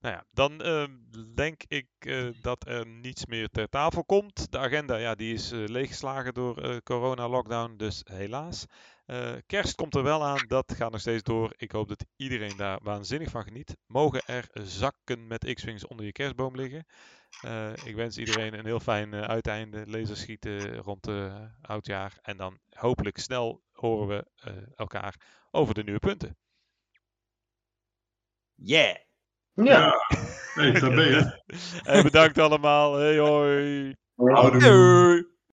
S3: Nou ja, dan ehm, denk ik eh, dat er niets meer ter tafel komt. De agenda ja, die is eh, leeggeslagen door corona-lockdown, dus helaas. Kerst komt er wel aan, dat gaat nog steeds door. Ik hoop dat iedereen daar waanzinnig van geniet. Mogen er zakken met X-Wings onder je kerstboom liggen. Eh, ik wens iedereen een heel fijn eh, uiteinde, laserschieten rond eh oudjaar. En dan hopelijk snel horen we eh, elkaar over de nieuwe punten.
S5: Yeah.
S4: Ja.
S2: Hey, ben je.
S3: En bedankt allemaal. Hey hoi.
S2: Houdoe.